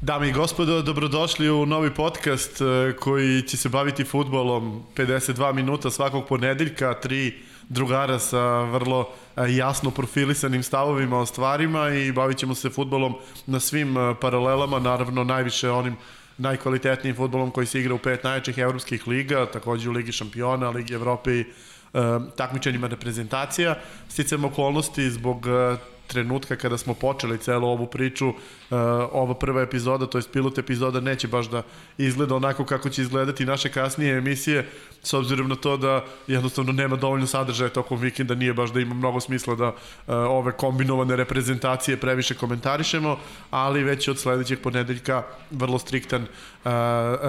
Dame i gospodo, dobrodošli u novi podcast e, koji će se baviti futbolom 52 minuta svakog ponedeljka, tri drugara sa vrlo e, jasno profilisanim stavovima o stvarima i bavit ćemo se futbolom na svim e, paralelama, naravno najviše onim najkvalitetnijim futbolom koji se igra u pet najjačih evropskih liga, takođe u Ligi šampiona, Ligi Evrope i takmičenjima reprezentacija. Sticam okolnosti zbog trenutka kada smo počeli celu ovu priču, uh, ova prva epizoda, to je pilot epizoda, neće baš da izgleda onako kako će izgledati naše kasnije emisije, s obzirom na to da jednostavno nema dovoljno sadržaja tokom vikenda, nije baš da ima mnogo smisla da uh, ove kombinovane reprezentacije previše komentarišemo, ali već od sledećeg ponedeljka vrlo striktan uh,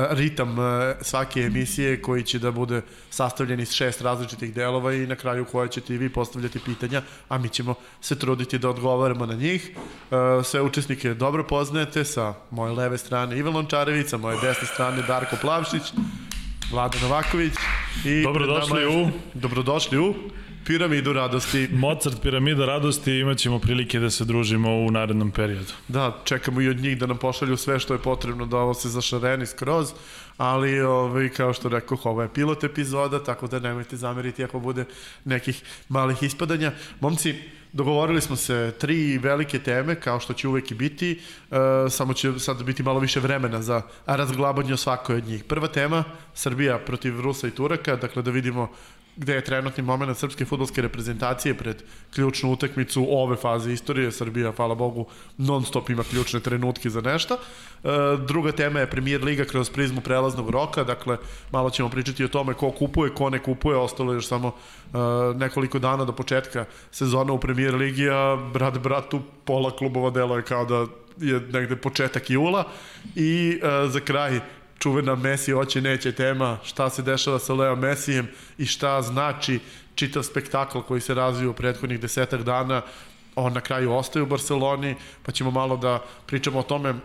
ritam svake emisije koji će da bude sastavljen iz šest različitih delova i na kraju koje ćete i vi postavljati pitanja, a mi ćemo se truditi da odgovaramo na njih. Sve učesnike dobro poznajete sa moje leve strane Ivan Lončarević, sa moje desne strane Darko Plavšić, Vlada Novaković i dobrodošli u dobrodošli u Piramidu radosti. Mozart Piramida radosti imat ćemo prilike da se družimo u narednom periodu. Da, čekamo i od njih da nam pošalju sve što je potrebno da ovo se zašareni skroz, ali ovaj, kao što rekao, ovo je pilot epizoda, tako da nemojte zameriti ako bude nekih malih ispadanja. Momci, Dogovorili smo se tri velike teme, kao što će uvek i biti, e, samo će sad biti malo više vremena za razglabanje o svakoj od njih. Prva tema, Srbija protiv Rusa i Turaka, dakle da vidimo gde je trenutni moment srpske futbolske reprezentacije pred ključnu utakmicu ove faze istorije. Srbija, hvala Bogu, non stop ima ključne trenutke za nešto. E, druga tema je Premier Liga kroz prizmu prelaznog roka, dakle malo ćemo pričati o tome ko kupuje, ko ne kupuje, ostalo je još samo e, nekoliko dana do početka sezona u Premier Ligi, a brat bratu pola klubova delo je kao da je negde početak jula i e, za kraj čuvena Messi oće neće tema, šta se dešava sa Leo Messijem i šta znači čitav spektakl koji se razvio u prethodnih desetak dana, on na kraju ostaje u Barceloni, pa ćemo malo da pričamo o tome uh,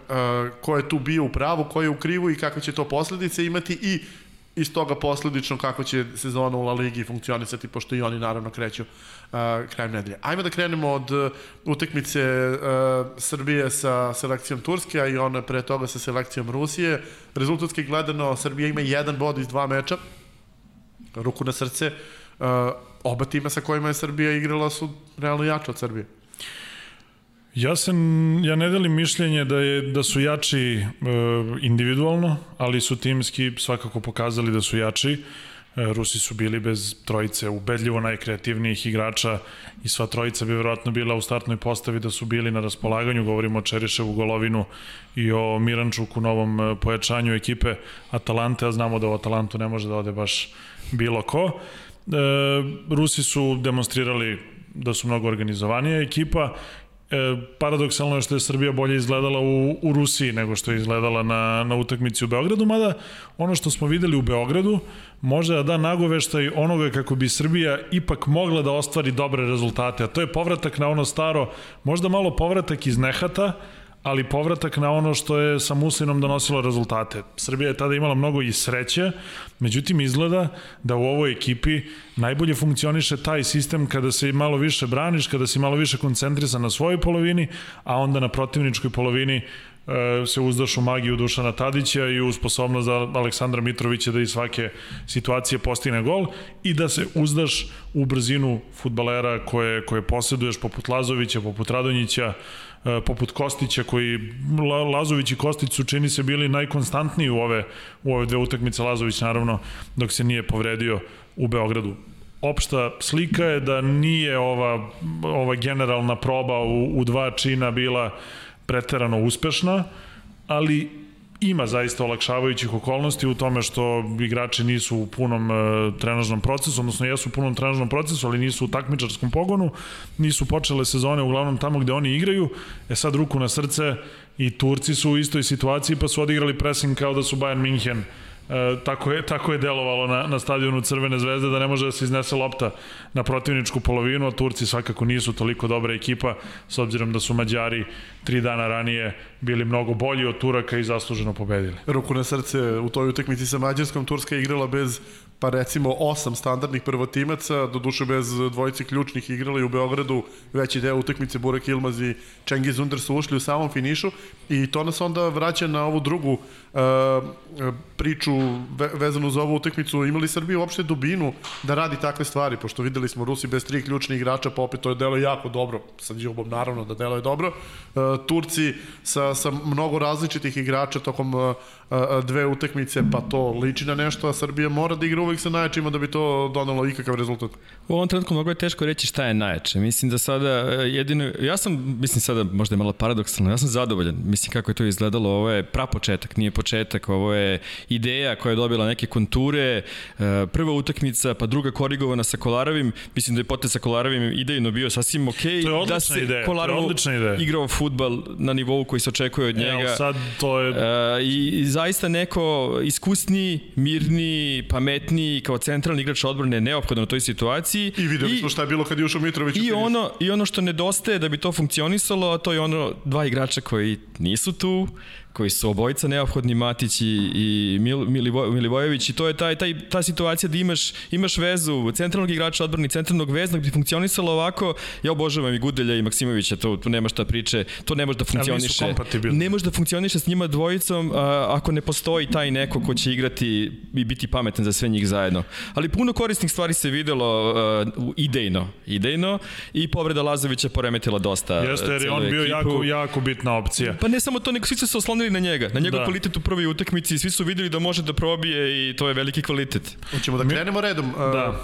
ko je tu bio u pravu, ko je u krivu i kakve će to posledice imati i iz toga posledično kako će sezona u La Ligi funkcionisati, pošto i oni naravno kreću uh, krajem nedelje. Ajmo da krenemo od uh, utekmice uh, Srbije sa selekcijom Turske, a i ona pre toga sa selekcijom Rusije. Rezultatski gledano, Srbija ima jedan bod iz dva meča, ruku na srce. Uh, oba tima sa kojima je Srbija igrala su realno jače od Srbije. Ja sam, ja ne delim mišljenje da, je, da su jači e, individualno, ali su timski svakako pokazali da su jači. E, Rusi su bili bez trojice ubedljivo najkreativnijih igrača i sva trojica bi verovatno bila u startnoj postavi da su bili na raspolaganju, govorimo o Čeriševu golovinu i o Mirančuku novom e, pojačanju ekipe Atalante, a znamo da u Atalantu ne može da ode baš bilo ko. E, Rusi su demonstrirali da su mnogo organizovanija ekipa E, paradoksalno je što je Srbija bolje izgledala u, u Rusiji nego što je izgledala na, na utakmici u Beogradu, mada ono što smo videli u Beogradu može da da nagoveštaj onoga kako bi Srbija ipak mogla da ostvari dobre rezultate, a to je povratak na ono staro, možda malo povratak iz nehata, ali povratak na ono što je sa Muslinom donosilo rezultate. Srbija je tada imala mnogo i sreće, međutim izgleda da u ovoj ekipi najbolje funkcioniše taj sistem kada se malo više braniš, kada si malo više koncentrisan na svojoj polovini, a onda na protivničkoj polovini e, se uzdaš u magiju Dušana Tadića i u sposobnost za Aleksandra Mitrovića da iz svake situacije postigne gol i da se uzdaš u brzinu futbalera koje, koje posjeduješ poput Lazovića, poput Radonjića, poput Kostića koji Lazović i Kostić su čini se bili najkonstantniji u ove u ove dve utakmice. Lazović naravno dok se nije povredio u Beogradu. Opšta slika je da nije ova, ova generalna proba u, u dva čina bila preterano uspešna, ali ima zaista olakšavajućih okolnosti u tome što igrači nisu u punom e, trenažnom procesu, odnosno jesu u punom trenažnom procesu, ali nisu u takmičarskom pogonu, nisu počele sezone uglavnom tamo gde oni igraju, e sad ruku na srce i Turci su u istoj situaciji pa su odigrali pressing kao da su Bayern Minhen E, tako, je, tako je delovalo na, na stadionu Crvene zvezde da ne može da se iznese lopta na protivničku polovinu, a Turci svakako nisu toliko dobra ekipa s obzirom da su Mađari tri dana ranije bili mnogo bolji od Turaka i zasluženo pobedili. Ruku na srce, u toj utakmici sa Mađarskom Turska je igrala bez pa recimo osam standardnih prvotimaca, do duše bez dvojice ključnih igrali u Beogradu, veći deo utakmice Burek Ilmaz i Čengiz Under su ušli u samom finišu i to nas onda vraća na ovu drugu uh, priču ve, vezanu za ovu utakmicu. Imali Srbije uopšte dubinu da radi takve stvari, pošto videli smo Rusi bez tri ključnih igrača, pa opet to je delo jako dobro, sa Đubom naravno da delo je dobro. Uh, Turci sa, sa mnogo različitih igrača tokom uh, dve utakmice, pa to liči na nešto, a Srbija mora da igra uvek sa najjačima da bi to donalo ikakav rezultat. U ovom trenutku mnogo je teško reći šta je najjače. Mislim da sada jedino, ja sam, mislim sada možda je malo paradoksalno, ja sam zadovoljan. Mislim kako je to izgledalo, ovo je prapočetak, nije početak, ovo je ideja koja je dobila neke konture, prva utakmica, pa druga korigovana sa Kolarovim, mislim da je potez sa Kolarovim idejno bio sasvim okej, okay, da se ideja. Kolarov igrao futbal na nivou koji se očekuje od njega. Evo sad to je... Uh, i, I zaista neko iskusni, mirni, pametni kao centralni igrač odbrane je neophodan u toj situaciji. I videli smo šta je bilo kad je ušao Mitrović. I ono, I ono što nedostaje da bi to funkcionisalo, to je ono dva igrača koji nisu tu, koji su obojica neophodni Matić i, i Mil, Milivo, Milivojević i to je taj, taj, ta situacija da imaš, imaš vezu centralnog igrača odbrani, centralnog veznog bi funkcionisalo ovako, ja obožavam i Gudelja i Maksimovića, to, tu nema šta priče, to ne može da funkcioniše. Ne može da funkcioniše s njima dvojicom a, ako ne postoji taj neko ko će igrati i biti pametan za sve njih zajedno. Ali puno korisnih stvari se videlo a, idejno, idejno i povreda Lazovića poremetila dosta Jeste, jer je on bio jako, jako bitna opcija. Pa ne samo to, nego svi su se oslonili na njega, na njegov da. kvalitet u prvoj utakmici, svi su videli da može da probije i to je veliki kvalitet. Hoćemo da krenemo redom. Da.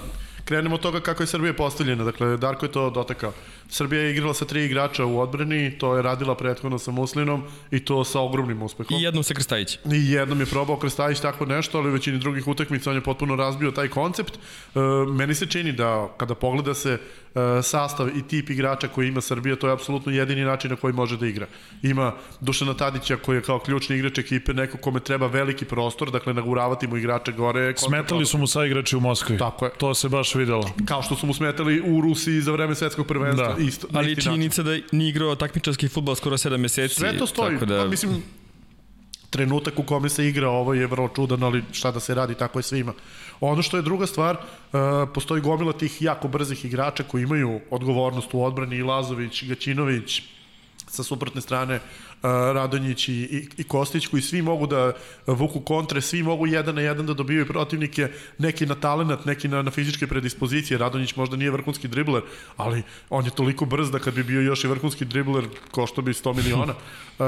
Krenemo od toga kako je Srbija postavljena. Dakle, Darko je to dotakao. Srbija je igrala sa tri igrača u odbrani, to je radila prethodno sa Muslinom i to sa ogromnim uspehom. I jednom sa Krstajić. I jednom je probao Krstajić tako nešto, ali u većini drugih utakmica on je potpuno razbio taj koncept. E, meni se čini da kada pogleda se e, sastav i tip igrača koji ima Srbija, to je apsolutno jedini način na koji može da igra. Ima Dušana Tadića koji je kao ključni igrač ekipe, neko kome treba veliki prostor, dakle naguravati mu igrače gore. Smetali su mu sa igrači u Moskvi. Tako je. To se baš videlo. Kao što su mu smetali u Rusiji za vreme svetskog prvenstva. Da isto. Ali činjenica da nije igrao takmičarski futbol skoro 7 meseci. Sve to stoji. Tako da... Pa, mislim, trenutak u kome se igra ovo je vrlo čudan, ali šta da se radi, tako je svima. Ono što je druga stvar, uh, postoji gomila tih jako brzih igrača koji imaju odgovornost u odbrani, i Lazović, Gaćinović, sa suprotne strane Radonjić i, i, i Kostić koji svi mogu da vuku kontre, svi mogu jedan na jedan da dobijaju protivnike, neki na talenat, neki na, na fizičke predispozicije. Radonjić možda nije vrhunski dribler, ali on je toliko brz da kad bi bio još i vrhunski dribler, košto bi 100 miliona. Uh,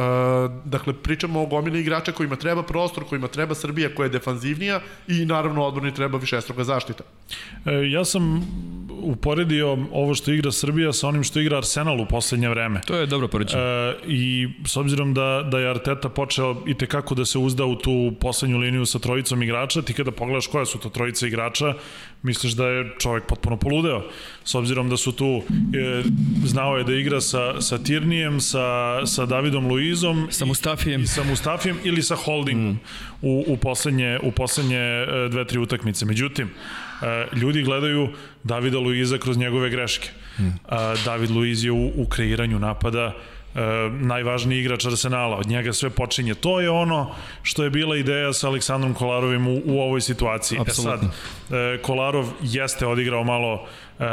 dakle, pričamo o gomili igrača kojima treba prostor, kojima treba Srbija koja je defanzivnija i naravno odbrani treba višestruka zaštita. E, ja sam uporedio ovo što igra Srbija sa onim što igra Arsenal u poslednje vreme. To je dobro poređenje. E, I s obzirom da, da je Arteta počeo i tekako da se uzda u tu poslednju liniju sa trojicom igrača, ti kada pogledaš koja su to trojica igrača, misliš da je čovek potpuno poludeo. S obzirom da su tu, e, znao je da igra sa, sa Tirnijem, sa, sa Davidom Luizom. Sa Mustafijem. I, sa Mustafijem ili sa Holdingom mm. u, u poslednje, u poslednje e, dve, tri utakmice. Međutim, e, ljudi gledaju Davida Luiza kroz njegove greške. Mm. David Luiz je u, u kreiranju napada e, najvažniji igrač Arsenala, od njega sve počinje. To je ono što je bila ideja sa Aleksandrom Kolarovim u, u ovoj situaciji. Absolutno. E sad, e, Kolarov jeste odigrao malo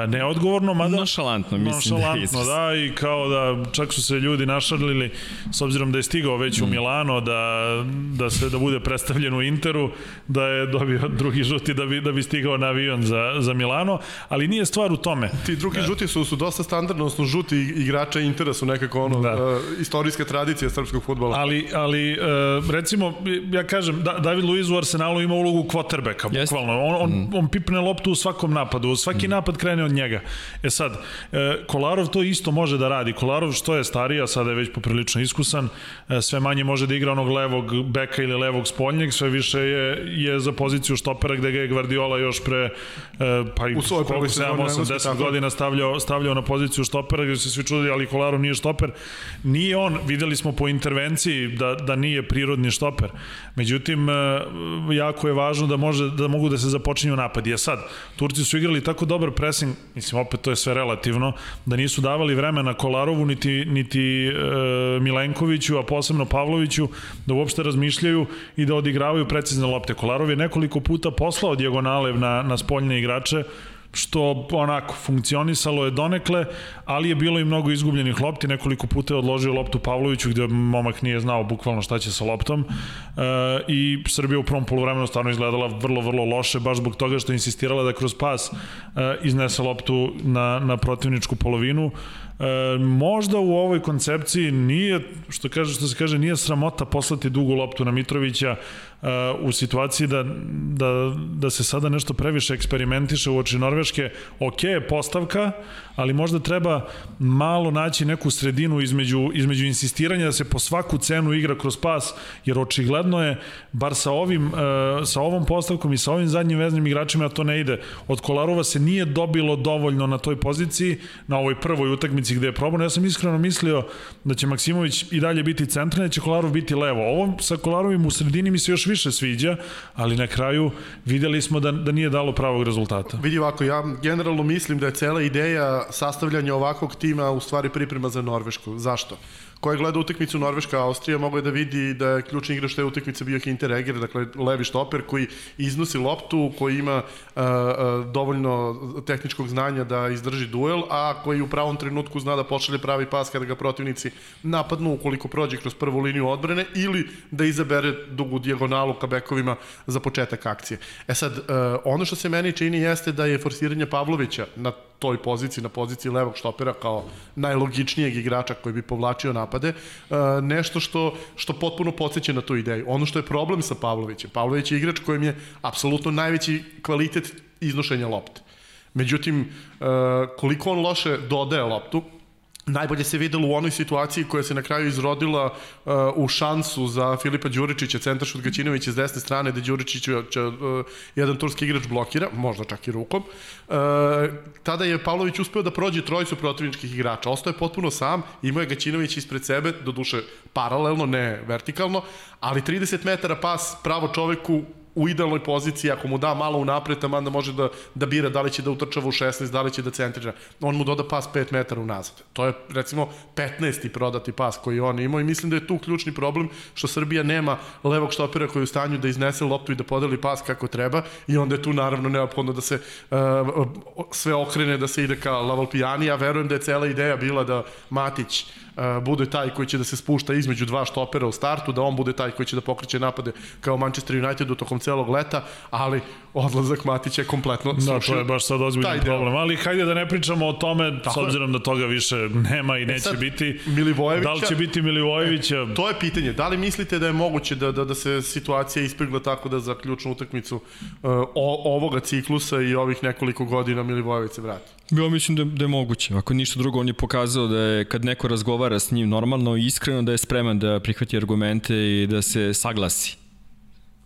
neodgovorno, mada... Nošalantno, mislim nošalantno, da, da, i kao da čak su se ljudi našalili, s obzirom da je stigao već mm. u Milano, da, da se da bude predstavljen u Interu, da je dobio drugi žuti da bi, da bi stigao na avion za, za Milano, ali nije stvar u tome. Ti drugi da. žuti su, su dosta standardno, odnosno žuti igrača Intera su nekako ono, da. uh, istorijska tradicija srpskog futbola. Ali, ali uh, recimo, ja kažem, da, David Luiz u Arsenalu ima ulogu kvotrbeka, bukvalno. On, on, mm. on pipne loptu u svakom napadu, svaki mm. napad krene krene od njega. E sad, e, Kolarov to isto može da radi. Kolarov što je stariji, sada je već poprilično iskusan, e, sve manje može da igra onog levog beka ili levog spoljnjeg, sve više je, je za poziciju štopera gde ga je Guardiola još pre e, pa i koliko 7, 8, 10 godina stavljao, stavljao na poziciju štopera gde se svi čudi, ali Kolarov nije štoper. Nije on, videli smo po intervenciji da, da nije prirodni štoper. Međutim, jako je važno da, može, da mogu da se započinju napad. Je sad, Turci su igrali tako dobar pressing presing, mislim, opet to je sve relativno, da nisu davali vremena Kolarovu niti, niti e, Milenkoviću, a posebno Pavloviću, da uopšte razmišljaju i da odigravaju precizne lopte. Kolarov je nekoliko puta poslao dijagonale na, na spoljne igrače, što onako funkcionisalo je donekle, ali je bilo i mnogo izgubljenih lopti, nekoliko puta je odložio loptu Pavloviću gde momak nije znao bukvalno šta će sa loptom e, i Srbija u prvom polovremenu stvarno izgledala vrlo, vrlo loše, baš zbog toga što je insistirala da kroz pas e, iznese loptu na, na protivničku polovinu. E, možda u ovoj koncepciji nije, što, kaže, što se kaže, nije sramota poslati dugu loptu na Mitrovića, u situaciji da, da, da se sada nešto previše eksperimentiše u oči Norveške, ok je postavka, ali možda treba malo naći neku sredinu između, između insistiranja da se po svaku cenu igra kroz pas, jer očigledno je, bar sa, ovim, sa ovom postavkom i sa ovim zadnjim veznim igračima, to ne ide. Od Kolarova se nije dobilo dovoljno na toj poziciji, na ovoj prvoj utakmici gde je probano. Ja sam iskreno mislio da će Maksimović i dalje biti centran, da će Kolarov biti levo. Ovo sa Kolarovim u sredini mi se još više sviđa, ali na kraju videli smo da, da nije dalo pravog rezultata. Vidi ovako, ja generalno mislim da je cela ideja sastavljanja ovakvog tima u stvari priprema za Norvešku. Zašto? Ko je gleda utakmicu Norveška-Austrija mogao je da vidi da je ključni igrač te utakmice bio Hinter Eger, dakle levi štoper koji iznosi loptu, koji ima uh, dovoljno tehničkog znanja da izdrži duel, a koji u pravom trenutku zna da pošalje pravi pas kada ga protivnici napadnu ukoliko prođe kroz prvu liniju odbrane ili da izabere dugu dijagonalu ka bekovima za početak akcije. E sad, uh, ono što se meni čini jeste da je forsiranje Pavlovića na toj poziciji, na poziciji levog štopera kao najlogičnijeg igrača koji bi povlačio napade, e, nešto što, što potpuno podsjeća na tu ideju. Ono što je problem sa Pavlovićem, Pavlović je igrač kojem je apsolutno najveći kvalitet iznošenja lopte. Međutim, e, koliko on loše dodaje loptu, najbolje se videlo u onoj situaciji koja se na kraju izrodila uh, u šansu za Filipa Đuričića, centar šut Gaćinovića s desne strane, gde Đuričić uh, jedan turski igrač blokira, možda čak i rukom. Uh, tada je Pavlović uspeo da prođe trojicu protivničkih igrača. Ostao je potpuno sam, imao je Gaćinović ispred sebe, do duše paralelno, ne vertikalno, ali 30 metara pas pravo čoveku u idealnoj poziciji, ako mu da malo unapred, tamo da može da, da bira da li će da utrčava u 16, da li će da centrira. On mu doda pas 5 metara unazad. To je, recimo, 15. prodati pas koji on imao i mislim da je tu ključni problem što Srbija nema levog štopera koji je u stanju da iznese loptu i da podeli pas kako treba i onda je tu naravno neophodno da se uh, sve okrene, da se ide ka Lavalpijani. Ja verujem da je cela ideja bila da Matić bude taj koji će da se spušta između dva štopera u startu, da on bude taj koji će da pokreće napade kao Manchester United u tokom celog leta, ali odlazak Matića je kompletno Da, to je baš sad ozbiljan problem. Ali hajde da ne pričamo o tome, Tako s obzirom da toga više nema i e neće sad, biti. Milivojevića, da li će biti Milivojevića? E, to je pitanje. Da li mislite da je moguće da, da, da se situacija ispegla tako da za ključnu utakmicu uh, o, ovoga ciklusa i ovih nekoliko godina Milivojević se vrati? Ja mislim da, da je moguće. Ako ništa drugo, on je pokazao da je kad neko razgovara s njim normalno i iskreno da je spreman da prihvati argumente i da se saglasi.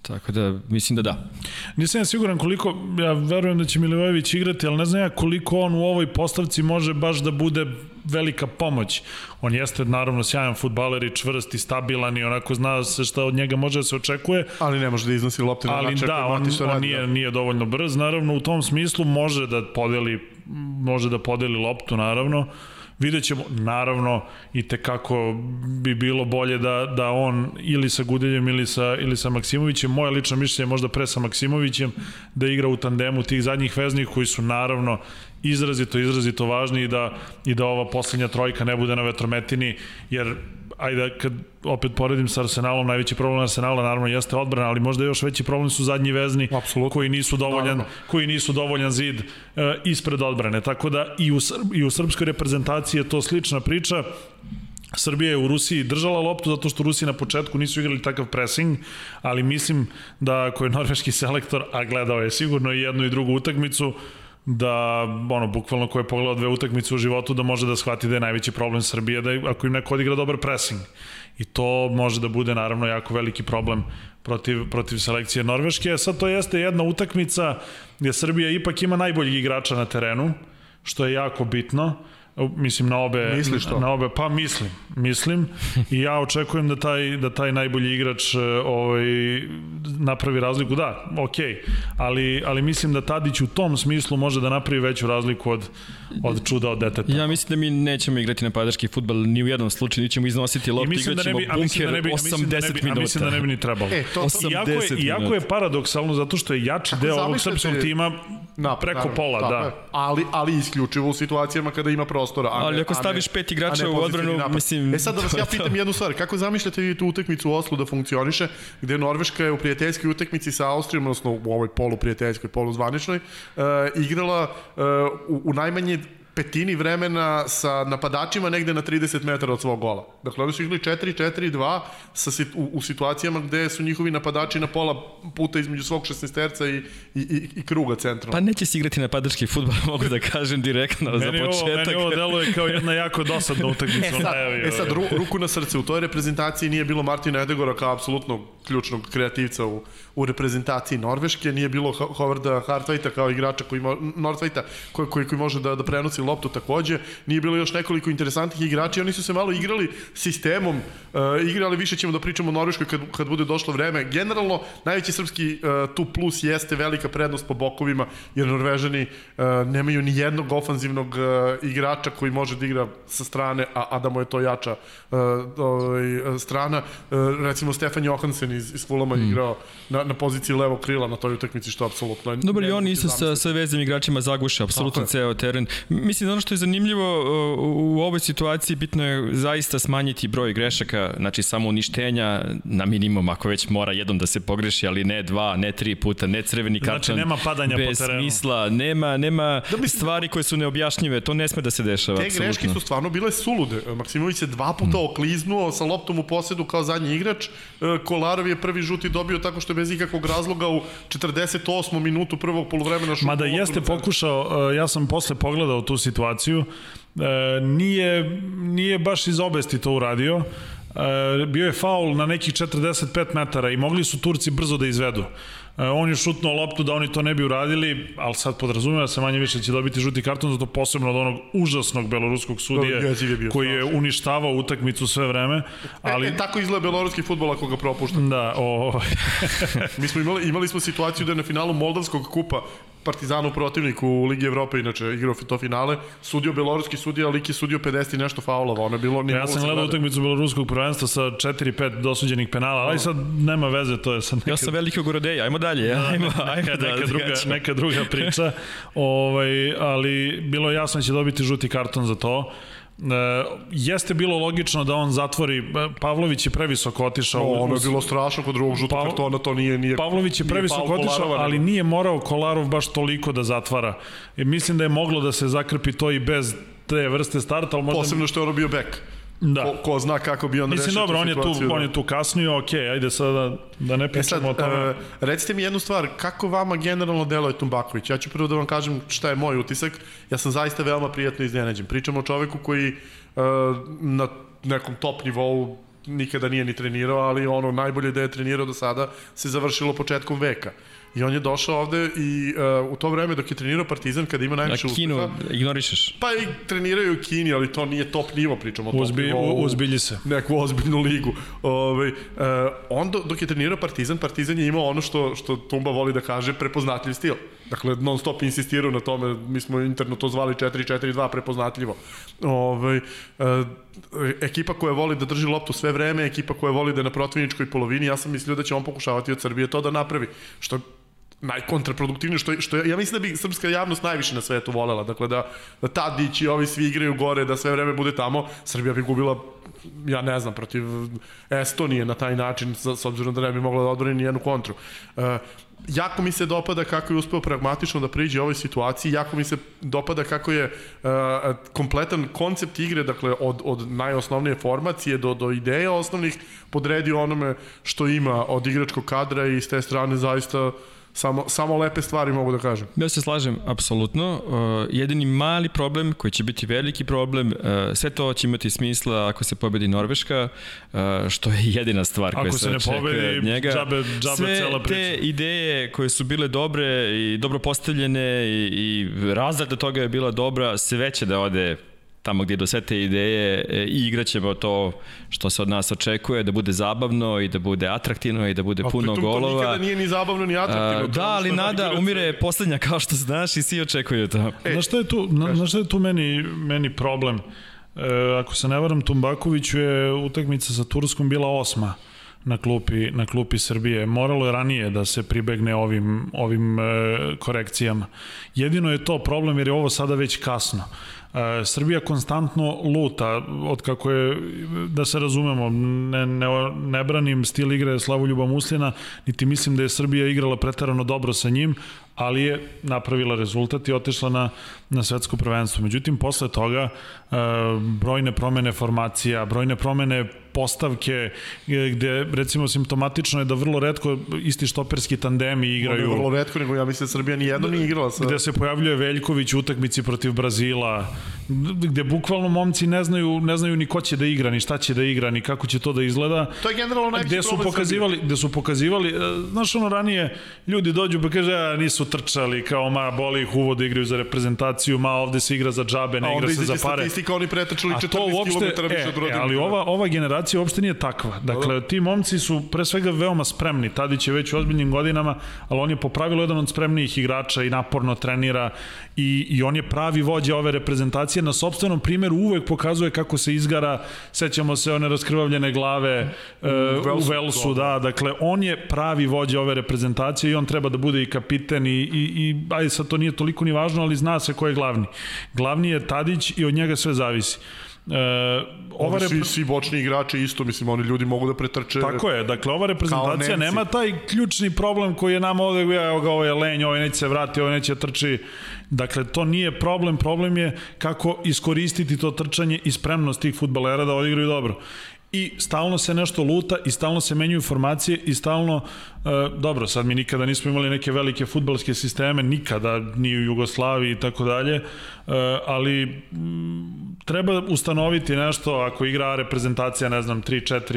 Tako da, mislim da da. Nisam ja siguran koliko, ja verujem da će Milivojević igrati, ali ne znam ja koliko on u ovoj postavci može baš da bude velika pomoć. On jeste naravno sjajan futbaler i čvrst i stabilan i onako zna se šta od njega može da se očekuje. Ali ne može da iznosi lopte na način da, on, on radi, nije, da. nije dovoljno brz. Naravno u tom smislu može da podeli može da podeli loptu naravno Vidjet ćemo, naravno, i te kako bi bilo bolje da, da on ili sa Gudeljem ili sa, ili sa Maksimovićem, moje lično mišljenje možda pre sa Maksimovićem, da igra u tandemu tih zadnjih veznih koji su naravno izrazito, izrazito važni i da, i da ova poslednja trojka ne bude na vetrometini, jer ajde, kad opet poredim sa Arsenalom, najveći problem Arsenala naravno jeste odbrana, ali možda još veći problem su zadnji vezni Absolutno. koji nisu dovoljan, naravno. koji nisu dovoljan zid uh, ispred odbrane. Tako da i u, i u srpskoj reprezentaciji je to slična priča. Srbija je u Rusiji držala loptu zato što Rusi na početku nisu igrali takav pressing, ali mislim da ako je norveški selektor, a gledao je sigurno i jednu i drugu utakmicu, da, ono, bukvalno ko je pogledao dve utakmice u životu, da može da shvati da je najveći problem Srbije, da ako im neko odigra dobar pressing. I to može da bude, naravno, jako veliki problem protiv, protiv selekcije Norveške. Sad to jeste jedna utakmica gde Srbija ipak ima najboljeg igrača na terenu, što je jako bitno. Mislim na obe Misliš to? na obe pa mislim mislim i ja očekujem da taj da taj najbolji igrač e, ovaj napravi razliku da okej okay. ali ali mislim da Tadić u tom smislu može da napravi veću razliku od od čuda od deteta Ja mislim da mi nećemo igrati napadački futbal ni u jednom slučaju, nićemo iznositi loptu, igraćemo a mislim bunker da ne bi, a 80 mislim da ne bi, minuta. A mislim da ne bi ni trebalo. E, to- to- iako, je, 80 iako je paradoksalno zato što je jači deo ovog srpskog tima Na, preko naravno, pola, da. je. Ali, ali isključivo u situacijama kada ima prostora. A Ali ne, ako a ne- staviš pet igrača u odbranu, napad. mislim, E sad da vas ja pitam jednu stvar. Kako zamišljate vi tu utakmicu u Oslu da funkcioniše, gde Norveška je u prijateljskoj utakmici sa Austrijom, odnosno u ovoj polu prijateljskoj, polu zvaničnoj, uh, igrala uh, u, u najmanje petini vremena sa napadačima negde na 30 metara od svog gola. Dakle, oni su igrali 4-4-2 sa, u, u situacijama gde su njihovi napadači na pola puta između svog 16-terca i, i, i, i kruga centralno. Pa neće se igrati napadački futbol, mogu da kažem direktno za Meni ovo, početak. meni ovo deluje kao jedna jako dosadna utakmica. E sad, e sad ru, ruku na srce, u toj reprezentaciji nije bilo Martina Edegora kao apsolutno ključnog kreativca u, u reprezentaciji Norveške, nije bilo Ho- Hovarda Hartveita kao igrača koji, mo, koji, koji, koji može da, da prenosi loptu takođe, nije bilo još nekoliko interesantnih igrača, oni su se malo igrali sistemom, uh, igrali više ćemo da pričamo o Norveškoj kad, kad bude došlo vreme. Generalno, najveći srpski uh, tu plus jeste velika prednost po bokovima, jer Norvežani uh, nemaju ni jednog ofanzivnog uh, igrača koji može da igra sa strane, a, a da mu je to jača uh, ovaj, strana. Uh, recimo Stefan Johansen iz, iz Fulama mm. igrao na, na poziciji levog krila na toj utakmici, što apsolutno Dobro, i oni isto sa, zamisliti. sa vezim igračima zaguše apsolutno ceo teren. Mislim da ono što je zanimljivo uh, u, ovoj situaciji bitno je zaista smanjiti broj grešaka, znači samo uništenja na minimum ako već mora jednom da se pogreši, ali ne dva, ne tri puta, ne crveni Znači, karton. nema padanja po bez terenu. smisla, nema, nema Da bi- stvari koje su neobjašnjive, to ne sme da se dešava. Te greške apsolutno. su stvarno bile sulude. Maksimović se dva puta okliznuo sa loptom u posedu kao zadnji igrač. E, Kolarov je prvi žuti dobio tako što je bez ikakvog razloga u 48. minutu prvog polovremena šutnuo Mada jeste pokušao, uh, ja sam posle pogledao tu situaciju, uh, nije, nije baš iz obesti to uradio, uh, bio je faul na nekih 45 metara i mogli su Turci brzo da izvedu. Uh, on je šutnuo loptu da oni to ne bi uradili, ali sad podrazumeva se manje više će dobiti žuti karton, zato posebno od onog užasnog beloruskog sudije je bio koji je uništavao utakmicu sve vreme, Ali... E, e, tako izgleda beloruski futbol ako ga propušta. da, o, Mi smo imali, imali smo situaciju da je na finalu Moldavskog kupa Partizanu protivnik u Ligi Evrope, inače igrao to finale, sudio beloruski sudija, lik je sudio 50 i nešto faulova, ono je bilo... Ja sam gledao gleda. utakmicu beloruskog prvenstva sa 4-5 dosuđenih penala, ali sad nema veze, to je sad neka, Ja sam velikog Gorodeja, ajmo dalje, ajmo, ajmo neka, da neka, druga, neka druga priča, ovaj, ali bilo je jasno da će dobiti žuti karton za to. E, jeste bilo logično da on zatvori, e, Pavlović je previsoko otišao. O, ono je bilo strašno kod drugog žutog Pav- kartona, to nije... nije Pavlović je previsoko otišao, Kolarova, ali nije morao Kolarov baš toliko da zatvara. I mislim da je moglo da se zakrpi to i bez te vrste starta, ali možda... Posebno što je ono bio bek. Da. Ko, ko zna kako bi on Mislim, rešio dobro, tu on je tu, da. on je tu kasnio, ok, ajde sada da ne E sad, pričamo o tome. uh, recite mi jednu stvar, kako vama generalno deluje Tumbaković? Ja ću prvo da vam kažem šta je moj utisak. Ja sam zaista veoma prijatno iznenađen. Pričamo o čoveku koji uh, na nekom top nivou nikada nije ni trenirao, ali ono najbolje da je trenirao do sada se završilo početkom veka. I on je došao ovde i uh, u to vreme dok je trenirao Partizan, kada ima Na najviše kinu uspeha, ignorišeš. pa i treniraju u Kini, ali to nije top nivo, pričamo o top Uzbi, nivou u- uzbilji se. neku ozbiljnu ligu. Ovaj uh, on do, dok je trenirao Partizan, Partizan je imao ono što što Tumba voli da kaže prepoznatljiv stil. Dakle non stop insistirao na tome, mi smo interno to zvali 4-4-2 prepoznatljivo. Ovaj uh, ekipa koja voli da drži loptu sve vreme, ekipa koja voli da je na protivničkoj polovini, ja sam mislio da će on pokušavati od Srbije to da napravi. Što najkontraproduktivnije što što ja, ja mislim da bi srpska javnost najviše na svetu volela dakle da da Tadić i ovi svi igraju gore da sve vreme bude tamo. Srbija bi gubila ja ne znam protiv Estonije na taj način s, s obzirom da ne bi mogla da odbrani ni jednu kontru. Uh, jako mi se dopada kako je uspeo pragmatično da priđe ovoj situaciji, jako mi se dopada kako je uh, kompletan koncept igre, dakle od, od najosnovnije formacije do, do ideja osnovnih, podredio onome što ima od igračkog kadra i s te strane zaista samo, samo lepe stvari mogu da kažem. Ja se slažem, apsolutno. Uh, jedini mali problem, koji će biti veliki problem, uh, sve to će imati smisla ako se pobedi Norveška, uh, što je jedina stvar koja Ako se, se ne očekuje pobedi, od njega. džabe- džabe sve cela priča. te ideje koje su bile dobre i dobro postavljene i, i razrada toga je bila dobra, sve će da ode tamo gdje do sve te ideje e, i igraćemo to što se od nas očekuje, da bude zabavno i da bude atraktivno i da bude A puno pritom golova. To nikada nije ni zabavno ni atraktivno. A, da, ali nada umire poslednja kao što znaš i svi očekuju to. E, na šta je tu, na, na šta je tu meni, meni problem? E, ako se ne varam, Tumbakoviću je utakmica sa Turskom bila osma na klupi, na klupi Srbije. Moralo je ranije da se pribegne ovim, ovim e, korekcijama. Jedino je to problem jer je ovo sada već kasno. E, Srbija konstantno luta od kako je, da se razumemo, ne, ne, ne branim stil igre Slavoljuba Muslina, niti mislim da je Srbija igrala pretarano dobro sa njim, ali je napravila rezultat i otišla na, na svetsko prvenstvo. Međutim, posle toga e, brojne promene formacija, brojne promene postavke gde recimo simptomatično je da vrlo redko isti štoperski tandemi igraju. Vrlo redko, nego ja mislim da Srbija ni jedno nije igrala sa... Gde se pojavljuje Veljković u utakmici protiv Brazila, gde bukvalno momci ne znaju, ne znaju ni ko će da igra, ni šta će da igra, ni kako će to da izgleda. To je generalno najveći gde su pokazivali, Srbije. Gde su pokazivali, e, znaš ono ranije, ljudi dođu pa kaže, a nisu trčali, kao ma boli ih uvod da igraju za reprezentaciju, ma ovde se igra za džabe, ne igra se za pare. A statistika, oni pretrčali 14 uopšte, km više od rodina. E, ali ova, ova generacija uopšte nije takva. Dakle, ti momci su pre svega veoma spremni. Tadić je već u ozbiljnim godinama, ali on je po pravilu jedan od spremnijih igrača i naporno trenira i, i on je pravi vođa ove reprezentacije. Na sobstvenom primjeru uvek pokazuje kako se izgara, sećamo se one raskrvavljene glave u, uh, Velsu, u Velsu, da. Dakle, on je pravi vođa ove reprezentacije i on treba da bude i kapiten i, i, i ajde sad to nije toliko ni važno, ali zna se ko je glavni. Glavni je Tadić i od njega sve zavisi. E, ova rep... svi, svi bočni igrači isto, mislim, oni ljudi mogu da pretrče. Tako je, dakle, ova reprezentacija nema taj ključni problem koji je nam ovde, evo ga, ovo je lenj, ovo neće se vrati, ovo neće trči. Dakle, to nije problem, problem je kako iskoristiti to trčanje i spremnost tih futbalera da odigraju dobro i stalno se nešto luta i stalno se menjuju formacije i stalno, e, dobro, sad mi nikada nismo imali neke velike futbalske sisteme, nikada, ni u Jugoslaviji i tako dalje, e, ali m, treba ustanoviti nešto ako igra reprezentacija, ne znam, 3, 4,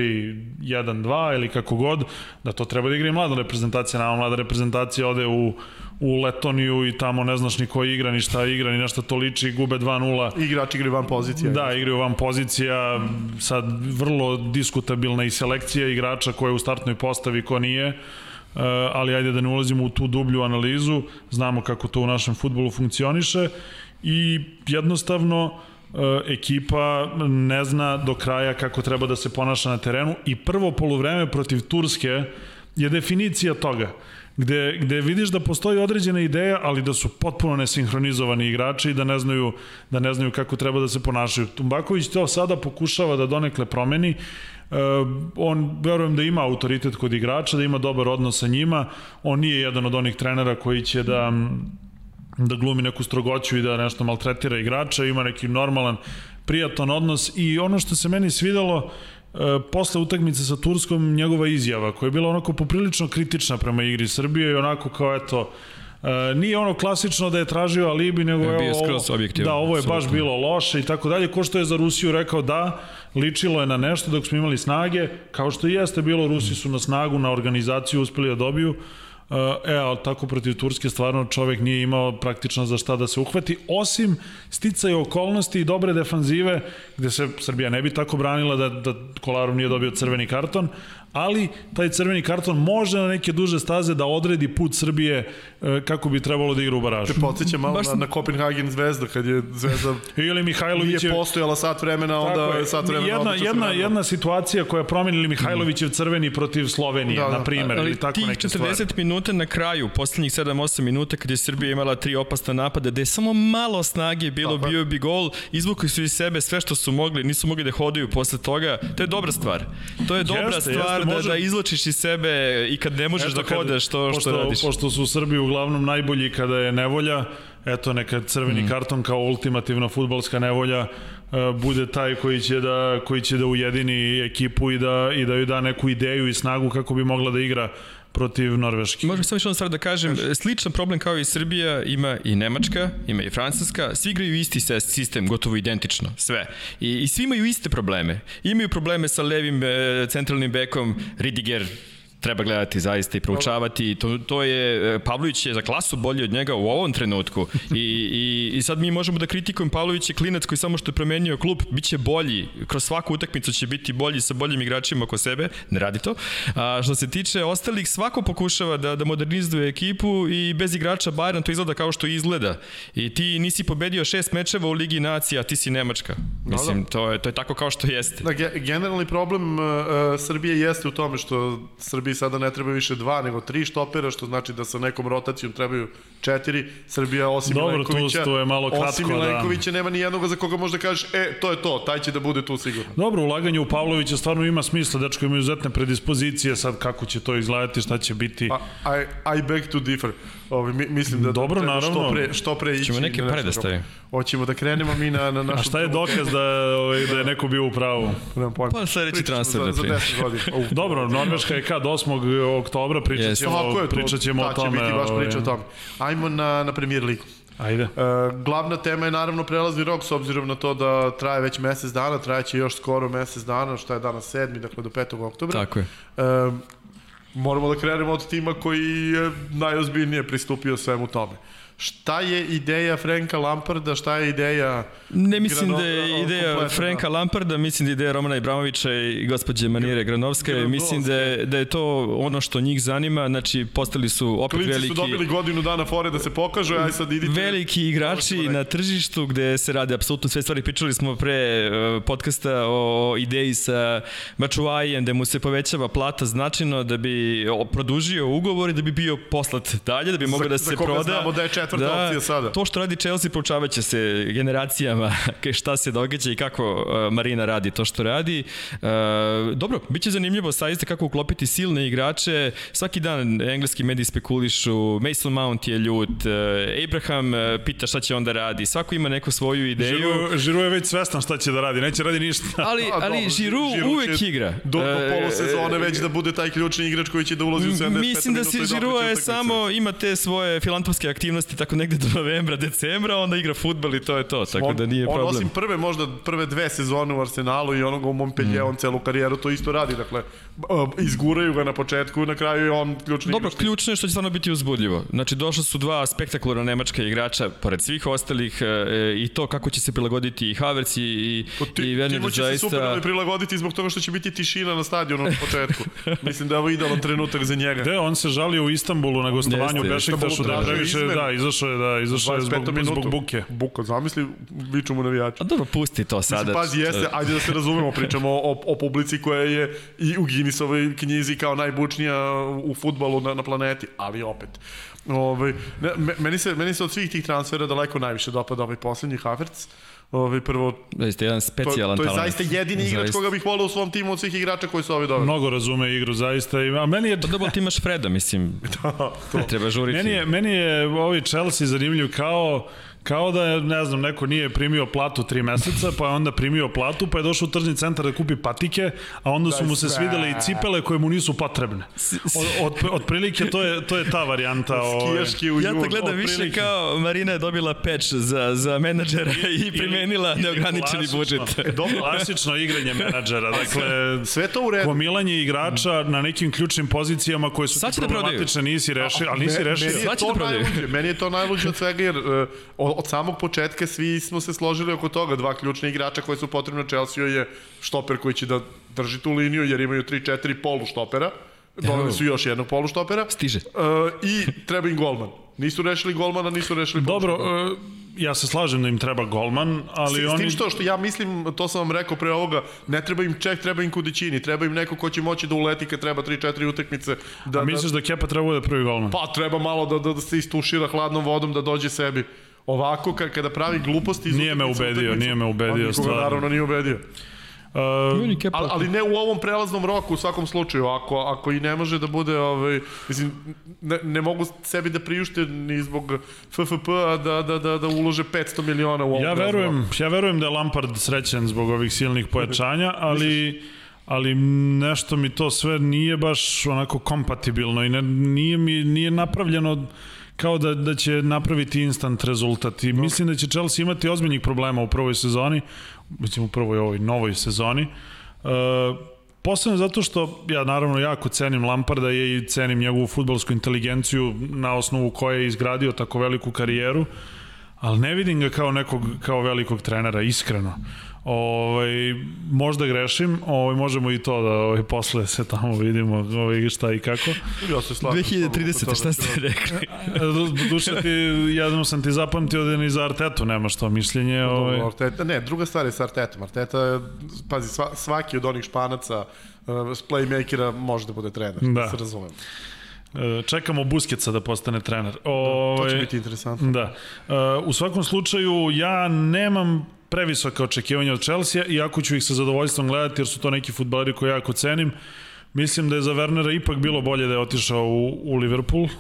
1, 2 ili kako god, da to treba da igra i mlada reprezentacija, nama mlada reprezentacija ode u u Letoniju i tamo ne znaš ni ko igra, ni šta igra, ni nešto to liči, gube 2-0. Igrač igri van pozicija. Da, igraju van pozicija, sad vrlo diskutabilna i selekcija igrača koja je u startnoj postavi, ko nije. Uh, ali ajde da ne ulazimo u tu dublju analizu, znamo kako to u našem futbolu funkcioniše i jednostavno uh, ekipa ne zna do kraja kako treba da se ponaša na terenu i prvo poluvreme protiv Turske je definicija toga gde, gde vidiš da postoji određena ideja, ali da su potpuno nesinhronizovani igrači i da ne znaju, da ne znaju kako treba da se ponašaju. Tumbaković to sada pokušava da donekle promeni, Uh, on verujem da ima autoritet kod igrača, da ima dobar odnos sa njima. On nije jedan od onih trenera koji će da da glumi neku strogoću i da nešto maltretira igrača, ima neki normalan, prijatan odnos i ono što se meni svidalo E, posle utakmice sa Turskom njegova izjava koja je bila onako poprilično kritična prema igri Srbije i onako kao eto Uh, nije ono klasično da je tražio alibi, nego je ovo, da, ovo je baš bilo loše i tako dalje, ko što je za Rusiju rekao da, ličilo je na nešto dok smo imali snage, kao što i jeste bilo, Rusi su na snagu, na organizaciju uspeli da dobiju, E, ali tako protiv Turske stvarno čovek nije imao praktično za šta da se uhvati, osim sticaja okolnosti i dobre defanzive, gde se Srbija ne bi tako branila da, da Kolarov nije dobio crveni karton, ali taj crveni karton može na neke duže staze da odredi put Srbije e, kako bi trebalo da igra u baražu. Te podsjeća malo Baš... na, na Copenhagen Zvezda, kad je Zvezda ili Mihajlović nije postojala sat vremena, onda je sat vremena. Jedna, jedna, jedna situacija koja je promenila Mihajlovićev crveni protiv Slovenije, da, da. na primjer, ili tako neke stvari. Tih 40 minuta na kraju, poslednjih 7-8 minuta, kad je Srbija imala tri opasna napada, gde je samo malo snage bilo, Tako. bio bi gol, izvukli su iz sebe sve što su mogli, nisu mogli da hodaju posle toga. To je dobra stvar. To je dobra jeste, stvar jeste, da, može... da izlačiš iz sebe i kad ne možeš eto, da hodaš to što pošto, radiš. Pošto su u Srbiji uglavnom najbolji kada je nevolja, eto neka crveni mm. karton kao ultimativna futbalska nevolja uh, bude taj koji će da koji će da ujedini ekipu i da i da joj da neku ideju i snagu kako bi mogla da igra protiv Norveške. Možemo samo još jednu stvar da kažem, sličan problem kao i Srbija ima i Nemačka, ima i Francuska, svi igraju isti sistem, gotovo identično, sve. I, i svi imaju iste probleme. Imaju probleme sa levim e, centralnim bekom, Ridiger treba gledati zaista i proučavati. To, to je, e, Pavlović je za klasu bolji od njega u ovom trenutku. I, i, i sad mi možemo da kritikujemo Pavlović je klinac koji samo što je promenio klub, bit će bolji. Kroz svaku utakmicu će biti bolji sa boljim igračima oko sebe. Ne radi to. A što se tiče ostalih, svako pokušava da, da modernizuje ekipu i bez igrača Bayern to izgleda kao što izgleda. I ti nisi pobedio šest mečeva u Ligi nacija, ti si Nemačka. Mislim, to je, to je tako kao što jeste. Da, ge- generalni problem uh, Srbije jeste u tome što Srbiji sada ne treba više dva, nego tri štopera, što znači da sa nekom rotacijom trebaju četiri. Srbija osim Dobro, Milenkovića, tu- tu je malo kratko, osim da. Milenkovića nema ni jednog za koga možda kažeš, e, to je to, taj će da bude tu sigurno. Dobro, ulaganje u Pavlovića stvarno ima smisla, dečko ima izuzetne predispozicije, sad kako će to izgledati, šta će biti. A, I, I beg to differ. Ovi, mi, mislim da Dobro, što naravno. pre, što pre ići. Ćemo neke da stavimo. Hoćemo da krenemo mi na, na našu... A šta je dokaz da, ovaj, da je neko bio u pravu? Nemam pojma. Pa sledeći transfer, za, na za primjer. 10 godina. Uf. Dobro, Norveška je kad 8. oktobra, pričat Jeste. ćemo, Tako je, to, pričat ćemo ta o će tome. biti baš ovaj, priča o tome. Ajmo na, na premier ligu. Ajde. E, glavna tema je naravno prelazni rok s obzirom na to da traje već mesec dana, trajeće još skoro mesec dana, šta je danas 7. dakle do 5. oktobra. Tako je. E, moramo da krenemo od tima koji je najozbiljnije pristupio svemu tome. Šta je ideja Franka Lamparda, šta je ideja Ne mislim Grano- da je ideja kompletno, Franka Lamparda, mislim da je ideja Romana Ibramovića i gospođe Manire Granovske, Granovske. mislim da je, da je to ono što njih zanima, znači postali su opet Klinci veliki... su dobili godinu dana fore da se pokažu, aj sad idite... veliki igrači na tržištu gde se rade apsolutno sve stvari. Pričali smo pre uh, podcasta o ideji sa Bačuajem, da mu se povećava plata značajno da bi produžio ugovor i da bi bio poslat dalje, da bi mogao da za se koga proda. znamo da je četvrta opcija sada. To što radi Chelsea proučavaće se generacijama šta se događa i kako uh, Marina radi to što radi. Uh, dobro, bit će zanimljivo saista kako uklopiti silne igrače. Svaki dan engleski mediji spekulišu, Mason Mount je ljut, uh, Abraham pita šta će onda radi. Svako ima neku svoju ideju. Žiru, Žiru je već svestan šta će da radi, neće radi ništa. Ali, A, ali dobro, Žiru, Giroud uvek igra. Do, do E, polosezone već da bude taj ključni igrač koji će da ulazi u 75 Mislim da minuta se i da Žirua okreće je samo, ima te svoje filantropske aktivnosti tako negde do novembra, decembra, onda igra futbal i to je to, tako on, da nije on problem. osim prve, možda prve dve sezone u Arsenalu i onoga u Montpellier, mm. on celu karijeru to isto radi, dakle, uh, izguraju ga na početku, na kraju je on ključni Dobro, igrač. ključno je što će stvarno biti uzbudljivo. Znači, došla su dva spektakularna nemačka igrača, pored svih ostalih, e, i to kako će se prilagoditi i Havertz i, i, Pa Ti, i Werner Timo će zaista... se super prilagoditi zbog toga što će biti tišina na stadionu na početku. Mislim da je ovo idealan trenutak za njega. Gde, on se žalio u Istanbulu na gostovanju Bešiktašu da previše, da, izašao je, da, izašao je 25 zbog, zbog buke. Buka, zamisli, viču mu navijači. A dobro, pusti to sada. Mislim, pazi, jeste, ajde da se razumemo, pričamo o, o publici koja je i u Guinnessovoj knjizi kao najbučnija u futbalu na, na planeti, ali opet. Ovaj, ne, me- meni, se, meni se od svih tih transfera daleko najviše dopada ovaj poslednji Havertz. Ovaj, prvo, Zaista jedan to, specijalan to je talent. zaista jedini igrač Zaista. koga bih volao u svom timu od svih igrača koji su ovi doveli. Mnogo razume igru, zaista. i- A meni je, Pa dobro, ti imaš Freda, mislim, ne treba žuriti. meni je, meni je ovaj Chelsea zanimljiv kao kao da je, ne znam, neko nije primio platu tri meseca, pa je onda primio platu, pa je došao u tržni centar da kupi patike, a onda su mu se svidele i cipele koje mu nisu potrebne. Od, od, otprilike to je, to je ta varijanta. ovaj. Skijaški u Ja junu. gledam više kao Marina je dobila peč za, za menadžera i primenila neograničeni budžet. Dobro, klasično igranje menadžera. Dakle, Sve to u redu. gomilanje igrača na nekim ključnim pozicijama koje su da problematične, nisi rešio, ali nisi rešio. Meni je, to da najluđe, meni je to najluđe od svega jer uh, od, samog početka svi smo se složili oko toga. Dva ključna igrača koji su potrebni Chelsea je štoper koji će da drži tu liniju jer imaju 3-4 polu štopera. Doveli su još jednog polu štopera. Stiže. Uh, I treba im golman. Nisu rešili golmana, nisu rešili Dobro, poluštopera. e, ja se slažem da im treba golman, ali S, s oni... tim što, što ja mislim, to sam vam rekao pre ovoga, ne treba im ček, treba im kudićini, treba im neko ko će moći da uleti kad treba 3-4 utakmice. Da, A misliš da Kepa treba bude prvi golman? Pa treba malo da, da, da se istušira hladnom vodom, da dođe sebi. Ovako, kad, kada pravi gluposti... iz Nije me ubedio, utakmicu, nije me ubedio, pa nikoga stvarno. naravno nije ubedio. Uh, Ali, ali ne u ovom prelaznom roku, u svakom slučaju. Ako, ako i ne može da bude, ovaj, mislim, ne, ne mogu sebi da priušte ni zbog FFP-a da, da, da, da ulože 500 miliona u ovom ja verujem, ja verujem da je Lampard srećen zbog ovih silnih pojačanja, ali ali nešto mi to sve nije baš onako kompatibilno i ne, nije mi nije napravljeno kao da, da će napraviti instant rezultat. I mislim da će Chelsea imati ozbiljnih problema u prvoj sezoni mislim u prvoj ovoj novoj sezoni. Uh, Posebno zato što ja naravno jako cenim Lamparda i cenim njegovu futbolsku inteligenciju na osnovu koje je izgradio tako veliku karijeru, ali ne vidim ga kao nekog kao velikog trenera, iskreno. Ovaj, možda grešim, ovaj, možemo i to da ovaj, posle se tamo vidimo ovaj, šta i kako. Ja se slažem. 2030. šta ste rekli? Do duše ti, jednom sam ti zapamtio da ni za Artetu nema što mišljenje. Ovaj. Dobro, Arteta, ne, druga stvar je sa Artetom. Arteta pazi, sva, svaki od onih španaca uh, playmakera može da bude trener, da, Da. se razumem. E, Čekamo Buskeca da postane trener. To Ovaj, će biti interesantno. Da. U svakom slučaju, ja nemam previsoka očekivanja od Chelsea, iako ću ih sa zadovoljstvom gledati, jer su to neki futbaleri koje jako cenim. Mislim da je za Wernera ipak bilo bolje da je otišao u, u Liverpool, e,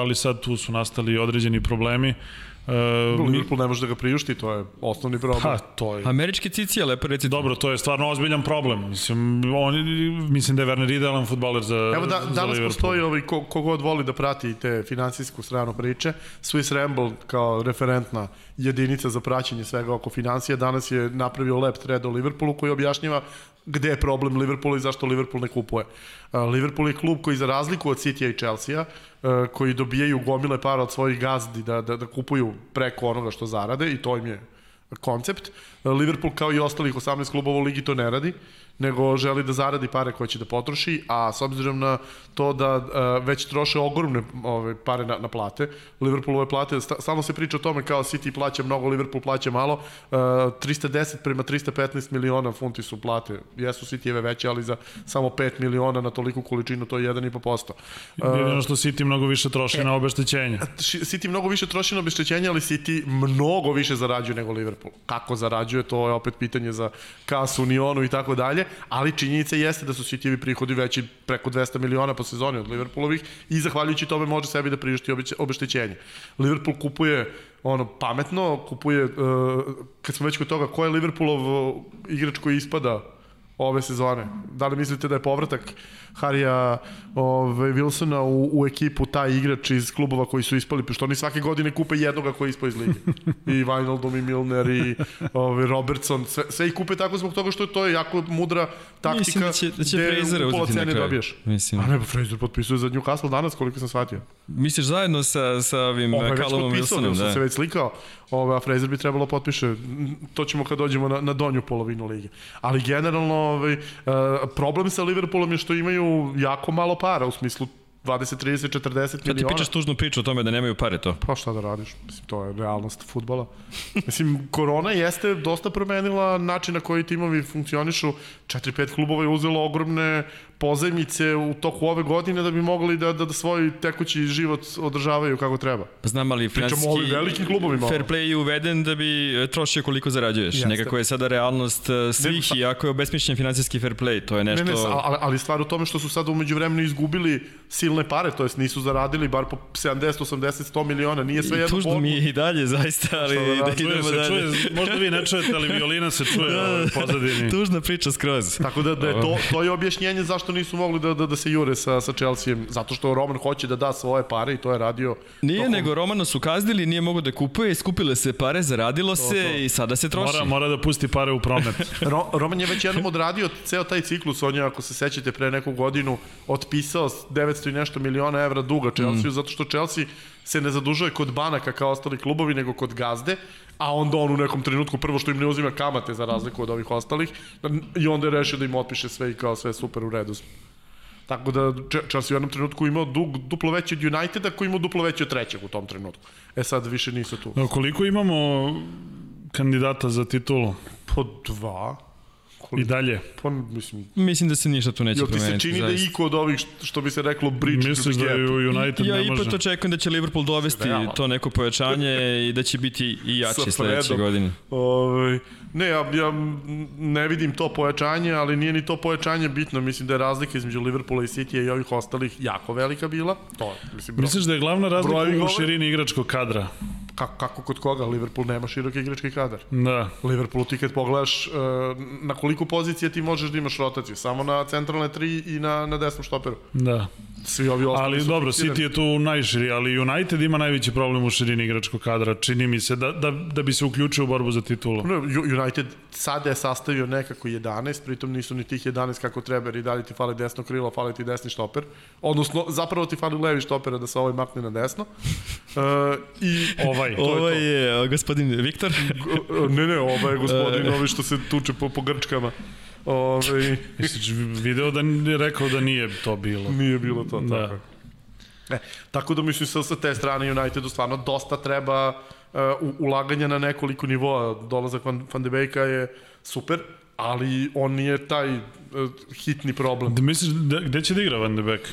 ali sad tu su nastali određeni problemi. E, mi- Liverpool ne može da ga priušti, to je osnovni problem. Ha, to je Američki cici je lepo recite. Dobro, to je stvarno ozbiljan problem. Mislim, on, mislim da je Werner idealan futbaler za, Evo da, za danas Liverpool. postoji ovaj, ko, kogod voli da prati te finansijsku stranu priče, Swiss Ramble kao referentna jedinica za praćenje svega oko financija, danas je napravio lep thread o Liverpoolu koji objašnjava gde je problem Liverpoola i zašto Liverpool ne kupuje. Uh, Liverpool je klub koji za razliku od City i Chelsea, uh, koji dobijaju gomile para od svojih gazdi da, da, da kupuju preko onoga što zarade i to im je koncept. Liverpool kao i ostalih 18 klubova u ligi to ne radi, nego želi da zaradi pare koje će da potroši, a s obzirom na to da uh, već troše ogromne ove, pare na, na plate, Liverpoolove plate, sta, stalno se priča o tome kao City plaća mnogo, Liverpool plaća malo, uh, 310 prema 315 miliona funti su plate, jesu Cityjeve veće, ali za samo 5 miliona na toliku količinu, to je 1,5%. Jedino što City mnogo više troši na obeštećenje. City mnogo više troši na obeštećenje, ali City mnogo više zarađuje nego Liverpool. Kako zarađuje, to je opet pitanje za kasu, Unionu i tako dalje, ali činjenica jeste da su Cityevi prihodi veći preko 200 miliona po sezoni od Liverpoolovih i zahvaljujući tome može sebi da priušti obeštećenje. Liverpool kupuje ono pametno, kupuje, uh, kad smo već kod toga, ko je Liverpoolov uh, igrač koji ispada ove sezone. Da li mislite da je povratak Harija ove, Wilsona u, u ekipu taj igrač iz klubova koji su ispali, što oni svake godine kupe jednoga koji je ispao iz lige. I Wijnaldum i Milner i ove, Robertson, sve, sve ih kupe tako zbog toga što je to jako mudra taktika. Mislim da će, da će pola uzeti na kraju. dobiješ. Mislim. A ne, pa Fraser potpisuje za Newcastle danas, koliko sam shvatio. Misliš zajedno sa, sa ovim Ovaj Callumom Wilsonom, da. da? se već slikao, Ove, a Fraser bi trebalo potpiše, to ćemo kad dođemo na, na donju polovinu lige. Ali generalno, ovaj, uh, problem sa Liverpoolom je što imaju jako malo para, u smislu 20, 30, 40 Kad ti miliona. pričaš tužnu priču o tome da nemaju pare to. Pa šta da radiš? Mislim, to je realnost futbola. Mislim, korona jeste dosta promenila način na koji timovi funkcionišu. 4-5 klubova je uzelo ogromne pozajmice u toku ove godine da bi mogli da, da, da svoj tekući život održavaju kako treba. Pa znam, ali o ovim velikim klubovima. fair play je uveden da bi e, trošio koliko zarađuješ. Jeste. Nekako je sada realnost e, svih sa- i ako je obesmišljen finansijski fair play, to je nešto... Ne, ne, ali, ali stvar u tome što su sada umeđu vremenu izgubili silne pare, to jest nisu zaradili bar po 70, 80, 100 miliona, nije sve I jedno tužno mi je i dalje, zaista, ali da da? Čuje idemo se, dalje. čuje, možda vi ne čujete, ali violina se čuje u pozadini. Tužna priča skroz. Tako da, da je to, to je objašnjenje zašto nisu mogli da, da, da se jure sa, sa Chelseaem, zato što Roman hoće da da svoje pare i to je radio. Nije, tokom- nego Romano su kaznili, nije mogo da kupuje, skupile se pare, zaradilo se to. i sada se troši. Mora, mora da pusti pare u promet. Ro, Roman je već jednom odradio ceo taj ciklus, on je, ako se sećate, pre neku godinu otpisao s 900 i nešto miliona evra duga Chelsea, mm. zato što Chelsea se ne zadužuje kod banaka kao ostali klubovi, nego kod gazde, a onda on u nekom trenutku prvo što im ne uzima kamate za razliku od ovih ostalih i onda je rešio da im otpiše sve i kao sve super u redu. Tako da Chelsea u jednom trenutku imao dug, duplo veći od Uniteda koji imao duplo veći od trećeg u tom trenutku. E sad više nisu tu. A koliko imamo kandidata za titulu? Po dva. I dalje. Pa, mislim, Mislim da se ništa tu neće Jel ti se promeniti. čini da zaista. iko od ovih, što- što bi se reklo, bridge Misliš to the da je u United Ja ne može? ipak očekujem da će Liverpool dovesti Realno. to neko pojačanje i da će biti i jači Sa sledeće godine. Ovaj, ne, ja, ja ne vidim to pojačanje, ali nije ni to pojačanje bitno. Mislim da je razlika između Liverpoola i City i ovih ostalih jako velika bila. To, mislim, bro, Misliš da je glavna razlika u širini igračkog kadra? Kako, kako kod koga, Liverpool nema široki igrački kadar. Da. Liverpool ti kad pogledaš uh, na koliko pozicija ti možeš da imaš rotaciju, samo na centralne tri i na, na desnom štoperu. Da. Svi ovi ostali Ali dobro, fiksirani. City je tu najširi, ali United ima najveći problem u širini igračkog kadra. Čini mi se da, da, da bi se uključio u borbu za titulu. United sada je sastavio nekako 11, pritom nisu ni tih 11 kako treba, jer i dalje ti fali desno krilo, fali ti desni štoper. Odnosno, zapravo ti fali levi štoper da se ovaj makne na desno. Uh, I Ovaj. To je Ovo to. je uh, gospodin Viktor. Ne, ne, ovaj je gospodin, ovi što se tuče po, po grčkama. Ove, Misliš, video da je rekao da nije to bilo. nije bilo to Da. tako. E, tako da mislim sa, sa te strane Unitedu stvarno dosta treba uh, ulaganja na nekoliko nivoa. Dolazak Van, Van de Beeka je super, ali on nije taj uh, hitni problem. Da misliš, da, gde će da igra Van de Beek?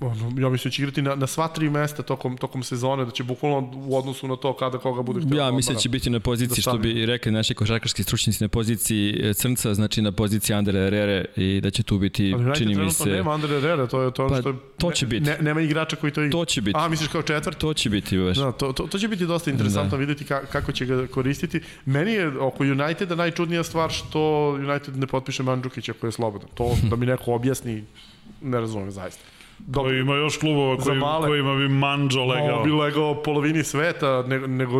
Ono, ja mislim da će igrati na, na sva tri mesta tokom, tokom sezone, da će bukvalno u odnosu na to kada koga bude htio. Ja mislim da će biti na poziciji, Da što stane. bi rekli naši košarkaški stručnici, na poziciji e, crnca, znači na poziciji Andre Herrera i da će tu biti, Ali čini mi se... nema Andre Herrera, to je to, ono Pa, što je, to će ne, biti. Ne, nema igrača koji to igra. To će biti. A, misliš kao četvrt? To će biti baš. Da, to, to, to će biti dosta interesantno da. videti ka, kako će ga koristiti. Meni je oko Uniteda najčudnija stvar što United ne potpiše Mandžukića koji je slobodan. To da mi neko objasni, ne razumem zaista. Dobro, Koji ima još klubova Za koji, male. kojima bi Manđo legao. Ovo bi legao polovini sveta, ne, nego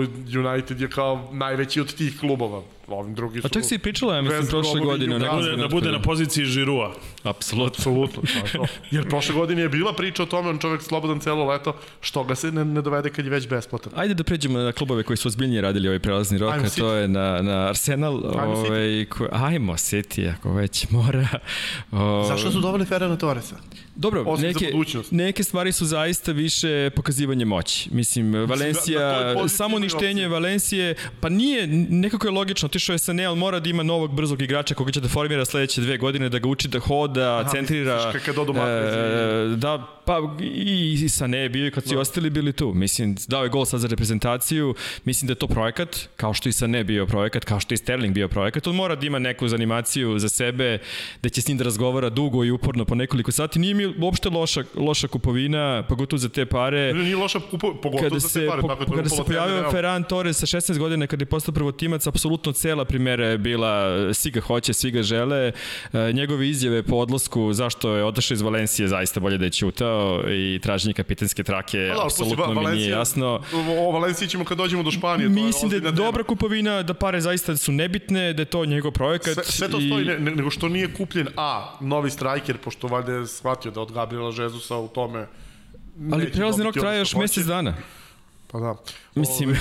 United je kao najveći od tih klubova. Ovim drugi su... A čak si i pričala, ja mislim, prošle godine Da bude, da trenutku. bude na poziciji Žirua. Apsolutno. Apsolutno, to je to. Jer prošle godine je bila priča o tome, on čovek slobodan celo leto, što ga se ne, ne dovede kad je već besplatan. Ajde da pređemo na klubove koji su ozbiljnije radili ovaj prelazni rok, Ajmo a to je na, na Arsenal. Ajmo City. ovaj, ko, ajmo City, ako već mora. O, Zašto su doveli Ferrana Torresa? Dobro, Osim neke, neke stvari su zaista više pokazivanje moći. Mislim, Valencija, poziciji samo imaju uništenje opcije. Valencije, pa nije, nekako je logično, otišao je sa Neal, mora da ima novog brzog igrača koga će da formira sledeće dve godine, da ga uči da hoda, Aha, centrira. misliš kad odu e, da, pa i, i sa ne bio i kad su i ostali bili tu. Mislim, dao je gol sad za reprezentaciju, mislim da je to projekat, kao što i sa ne bio projekat, kao što i Sterling bio projekat, on mora da ima neku zanimaciju za sebe, da će s njim da razgovara dugo i uporno po nekoliko sati. Nije mi uopšte loša, loša kupovina, pogotovo za te pare. Ne, nije loša kupo, pogotovo Kada za te pare. po, tako je kada se pojavio. Ferran Torres sa 16 godina kada je postao prvotimac, apsolutno cela primera je bila svi ga hoće, svi ga žele. E, njegove izjave po odlasku zašto je odašao iz Valencije zaista bolje da je ćutao i traženje kapitanske trake, Da, apsolutno mi nije Valencija- jasno. O, Valenciji ćemo kad dođemo do Španije. to je Mislim da je ozbiljna tema. dobra kupovina, da pare zaista su nebitne, da je to njegov projekat. Sve, sve to i- stoji, ne, ne, nego što nije kupljen A, novi striker, pošto valjda je shvatio da od Gabriela Žezusa u tome Ali prelazni rok traje još mesec dana. Pa da. Mislim,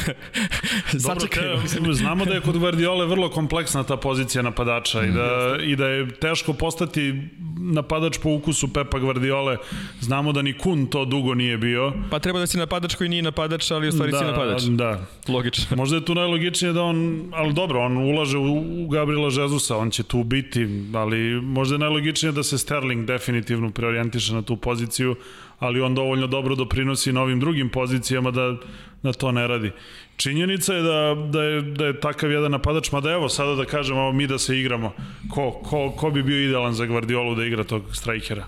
Dobro, sačekajmo. te, znamo da je kod Guardiole vrlo kompleksna ta pozicija napadača i da, i da je teško postati napadač po ukusu Pepa Guardiole. Znamo da ni Kun to dugo nije bio. Pa treba da si napadač koji nije napadač, ali u stvari si napadač. Da, Logično. Možda je tu najlogičnije da on, ali dobro, on ulaže u, u Gabriela Žezusa, on će tu biti, ali možda je najlogičnije da se Sterling definitivno preorijentiše na tu poziciju, ali on dovoljno dobro doprinosi novim drugim pozicijama da, da to ne radi. Činjenica je da, da, je da je takav jedan napadač, mada evo sada da kažemo, evo mi da se igramo, ko, ko, ko bi bio idealan za Guardiolu da igra tog strajkera?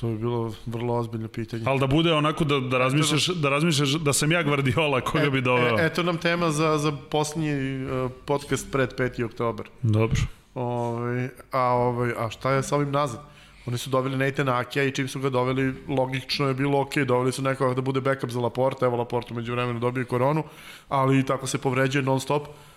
To bi bilo vrlo ozbiljno pitanje. Ali da bude onako da, da, razmišljaš, da razmišljaš da sam ja Guardiola, koga bi doveo? E, eto nam tema za, za posljednji uh, podcast pred 5. oktober. Dobro. Ove, a, ove, a šta je sa ovim nazad? Oni su doveli Nathan Akija i čim su ga doveli, logično je bilo ok, doveli su nekoga da bude backup za Laporta, evo Laporta među vremenu dobio koronu, ali tako se povređuje non stop. A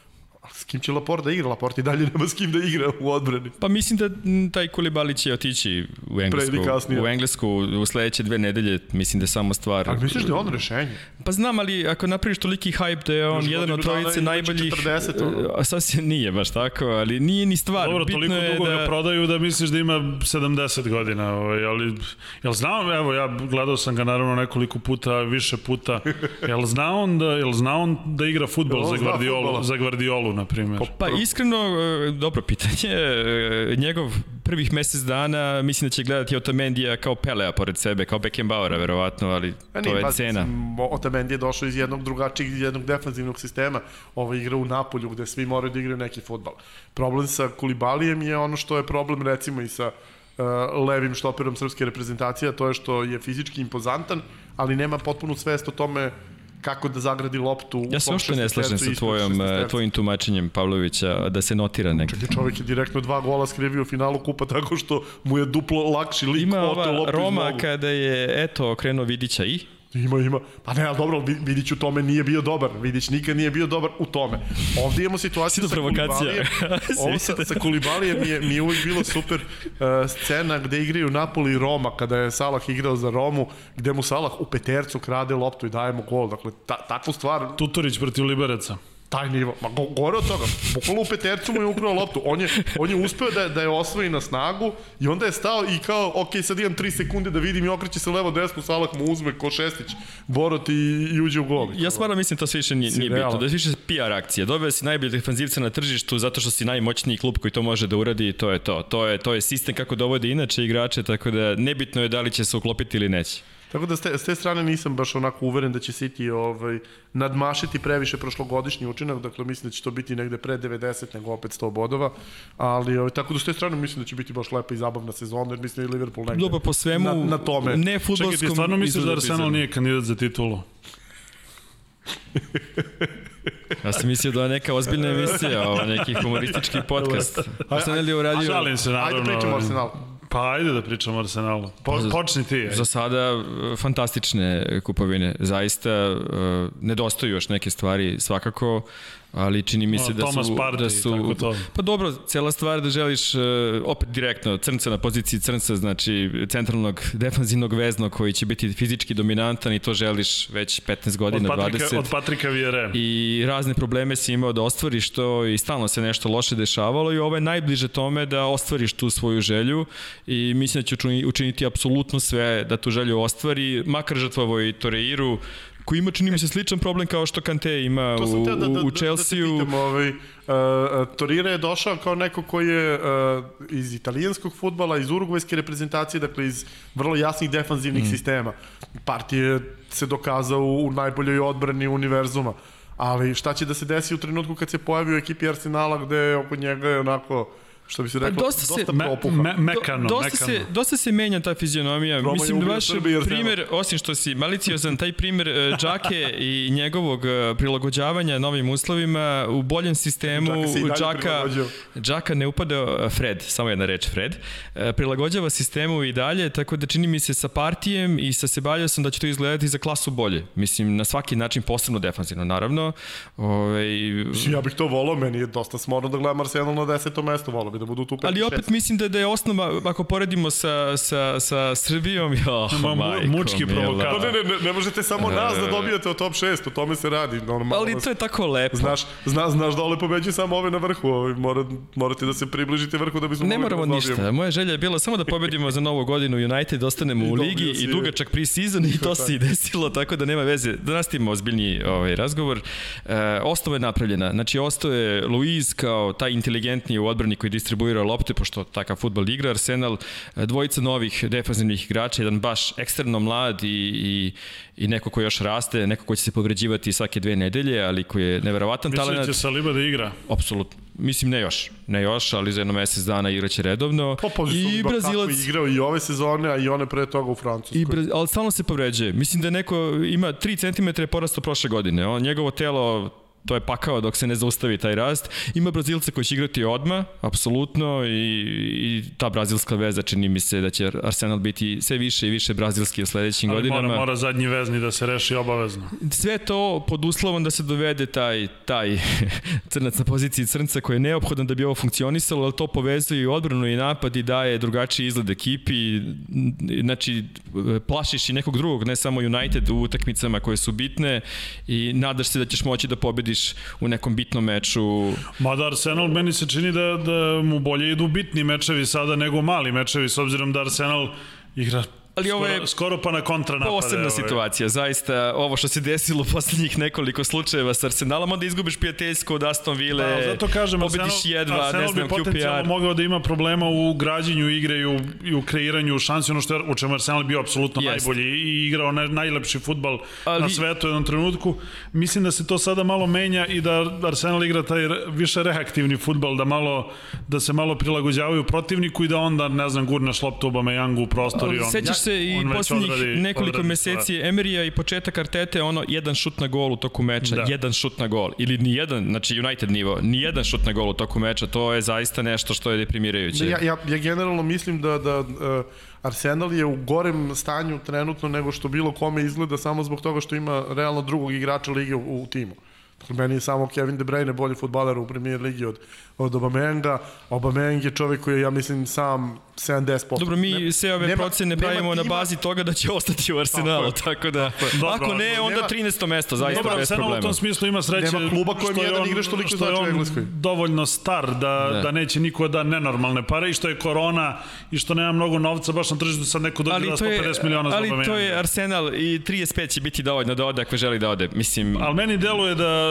s kim će Laporta da igra? Laporta i dalje nema s kim da igra u odbrani. Pa mislim da taj Kulibali će otići u Englesku. U Englesku u sledeće dve nedelje, mislim da je samo stvar... Ali misliš da je on rešenje? Pa znam, ali ako napraviš toliki hype da je on Još jedan od trojice najboljih... 40, ono. A sasvim nije baš tako, ali nije ni stvar. Dobro, Bitno toliko dugo da... ga prodaju da misliš da ima 70 godina, ovaj, ali jel znao, evo ja gledao sam ga naravno nekoliko puta, više puta. Jel znao on da jel znao on da igra on za zna Guardiolu, fudbala? za Guardiolu na primjer? Pa iskreno, e, dobro pitanje. E, Njegov prvih mesec dana mislim da će gledati Otamendija kao Pelea pored sebe, kao Beckenbauera verovatno, ali A to je pa, cena. Otamendi je došao iz jednog drugačijeg, iz jednog defanzivnog sistema. Ovo igra u Napolju gde svi moraju da igraju neki futbal. Problem sa Kulibalijem je ono što je problem recimo i sa uh, levim štoperom srpske reprezentacije, to je što je fizički impozantan, ali nema potpunu svest o tome kako da zagradi loptu. Ja se uopšte ne slažem sa tvojom, e, tvojim tumačenjem Pavlovića da se notira negde. Čekaj, čovjek je direktno dva gola skrivio u finalu kupa tako što mu je duplo lakši lik Ima ova Roma kada je, eto, okrenuo Vidića i? Ima, ima. Pa ne, ali dobro, Vidić u tome nije bio dobar. Vidić nikad nije bio dobar u tome. Ovdje imamo situaciju sa Kulibalijem. Ovo sa, sa Kulibalijem mi je, mi je uvijek bilo super uh, scena gde igraju Napoli i Roma, kada je Salah igrao za Romu, gde mu Salah u petercu krade loptu i daje mu gol. Dakle, ta, takvu stvar... Tuturić protiv Liberaca taj nivo. Ma go, gore od toga. Bukvalno u petercu mu je ukrao loptu. On je, on je uspeo da, da je osvoji na snagu i onda je stao i kao, ok, sad imam 3 sekunde da vidim i okreće se levo desno, Salah mu uzme ko šestić, Borot i, i uđe u gol. Ja stvarno mislim to sve više nije, nije bitno. Da je više PR akcija. Dobio si najbolji defanzivca na tržištu zato što si najmoćniji klub koji to može da uradi i to je to. To je, to je sistem kako dovodi inače igrače, tako da nebitno je da li će se uklopiti ili neće. Tako da s te, s te strane nisam baš onako uveren da će City ovaj, nadmašiti previše prošlogodišnji učinak, dakle mislim da će to biti negde pre 90 nego opet 100 bodova, ali ovaj, tako da s te strane mislim da će biti baš lepa i zabavna sezona, jer mislim da je Liverpool negde Dobro, po svemu, na, na tome. Ne futbolskom... Čekaj, ti stvarno misliš da Arsenal nije kandidat za titulu? Ja sam mislio da je neka ozbiljna emisija, ovo, neki humoristički podcast. Arsenal je uradio... Žalim se, naravno. Ajde pričamo Arsenal. Pa ajde da pričamo o Arsenalu. Po, počni ti. Ajde. Za sada e, fantastične kupovine. Zaista uh, nedostaju još neke stvari svakako ali čini mi se da Thomas su Partey, da su tako to. pa dobro cela stvar da želiš uh, opet direktno crnca na poziciji crnca znači centralnog defanzivnog veznog koji će biti fizički dominantan i to želiš već 15 godina od Patrika, 20 od Patrika Vjere i razne probleme si imao da ostvariš to i stalno se nešto loše dešavalo i ovo je najbliže tome da ostvariš tu svoju želju i mislim da će učiniti apsolutno sve da tu želju ostvari makar žrtvovo i Toreiru koji ima, čini mi se, sličan problem kao što Kante ima u, da, da, u Chelsea-u. Da, da, pitam, ovaj, uh, Torire je došao kao neko koji je uh, iz italijanskog futbala, iz urugvajske reprezentacije, dakle iz vrlo jasnih defanzivnih mm. sistema. Partije se dokazao u, u najboljoj odbrani univerzuma. Ali šta će da se desi u trenutku kad se pojavi u ekipi Arsenala gde oko njega je onako što bi se reklo, dosta, se, dosta propuha. Me, me, mekano, dosta mekano. Se, dosta se menja ta fizionomija. Roma Mislim da baš primer, osim što si maliciozan, taj primer uh, Džake i njegovog uh, prilagođavanja novim uslovima u boljem sistemu Džaka, Džaka ne upada Fred, samo jedna reč Fred, uh, prilagođava sistemu i dalje, tako da čini mi se sa partijem i sa Sebaljosom da će to izgledati za klasu bolje. Mislim, na svaki način posebno defanzivno, naravno. Ove, ovaj, ja bih to volao, meni je dosta smorno da gledam Arsenal na desetom mestu, volao bi da budu tu 5 Ali opet mislim da, da je osnova, ako poredimo sa, sa, sa Srbijom, jo, Ma, majko, mučki provokator. Ne, ne, ne, ne možete samo nas da dobijete u top 6, o tome se radi. Normalno. Ali to je tako lepo. Znaš, zna, znaš dole pobeđuju samo ove na vrhu, mora, morate da se približite vrhu da bismo Ne moramo da ništa, moja želja je bila samo da pobedimo za novu godinu United, da ostanemo u ligi i dugačak pre-season i to se i desilo, tako da nema veze. Da nastavimo ozbiljni ovaj, razgovor. E, ostava je napravljena, znači ostao je Luiz kao taj inteligentni u odbrani koji distribuira lopte, pošto takav futbol igra Arsenal, e, dvojica novih defanzivnih igrača, jedan baš ekstremno mlad i, i, i neko ko još raste, neko ko će se povređivati svake dve nedelje, ali koji je neverovatan talent. Mislim da će Saliba da igra? Apsolutno. Mislim ne još, ne još, ali za jedno mesec dana igraće redovno. Pa, pa, I Brazilac igrao i ove sezone, a i one pre toga u Francuskoj. I Braz... ali stalno se povređuje. Mislim da neko ima 3 cm porasto prošle godine. On njegovo telo to je pakao dok se ne zaustavi taj rast. Ima Brazilca koji će igrati odma, apsolutno, i, i ta brazilska veza čini mi se da će Arsenal biti sve više i više brazilski u sledećim Ali godinama. Mora, mora zadnji vezni da se reši obavezno. Sve to pod uslovom da se dovede taj, taj crnac na poziciji crnca koji je neophodan da bi ovo funkcionisalo, ali to povezuje i odbranu i napad i daje drugačiji izgled ekipi. Znači, plašiš i nekog drugog, ne samo United u utakmicama koje su bitne i nadaš se da ćeš moći da pobediš vidiš u nekom bitnom meču. Mada Arsenal meni se čini da, da mu bolje idu bitni mečevi sada nego mali mečevi, s obzirom da Arsenal igra Ali ovo je skoro, pa na kontra napade. Posebna situacija, zaista ovo što se desilo u poslednjih nekoliko slučajeva sa Arsenalom, onda izgubiš prijateljsko od Aston Ville, da, zato kažem, pobediš Arsenal, jedva, Arsenal ne znam, bi potencijalno QPR. mogao da ima problema u građenju igre i u, i u kreiranju šansi, ono što je, u čemu Arsenal bio apsolutno Jest. najbolji i igrao ne, najlepši futbal Ali... na svetu u jednom trenutku. Mislim da se to sada malo menja i da Arsenal igra taj više reaktivni futbal, da malo da se malo prilagođavaju protivniku i da onda, ne znam, gurneš loptu Obama Jangu u prostor i on. Sećaš se i odradi- nekoliko odradi meseci Emerija i početak Artete, ono, jedan šut na gol u toku meča, Da. jedan šut na gol. Ili ni jedan, znači United nivo, ni jedan šut na gol u toku meča, to je zaista nešto što je deprimirajuće. Ja, ja, ja generalno mislim da, da uh, Arsenal je u gorem stanju trenutno nego što bilo kome izgleda samo zbog toga što ima realno drugog igrača lige u, u timu. Meni je samo Kevin De Bruyne bolji futbaler u premier ligi od, od Obamenga. Obameng je čovjek koji je, ja mislim, sam 70%. Dobro, mi Ne- sve ove nema- procene nema pravimo na tima- bazi toga da će ostati u Arsenalu, Tako tako, da, Dobro, ako ne, nema- onda 13. mesto, zaista Dobro, bez Arsenal u problema. tom smislu ima sreće Nema kluba kojem je jedan igrač toliko što je znači u on Engleskoj. dovoljno star da, Da. da. da neće niko da nenormalne pare i što je korona i što nema mnogo novca baš na tržištu sad neko dođe ali da to je, 150 miliona za ali to je Arsenal i 35 će biti dovoljno da ode ako želi da ode. Mislim, Ali meni deluje da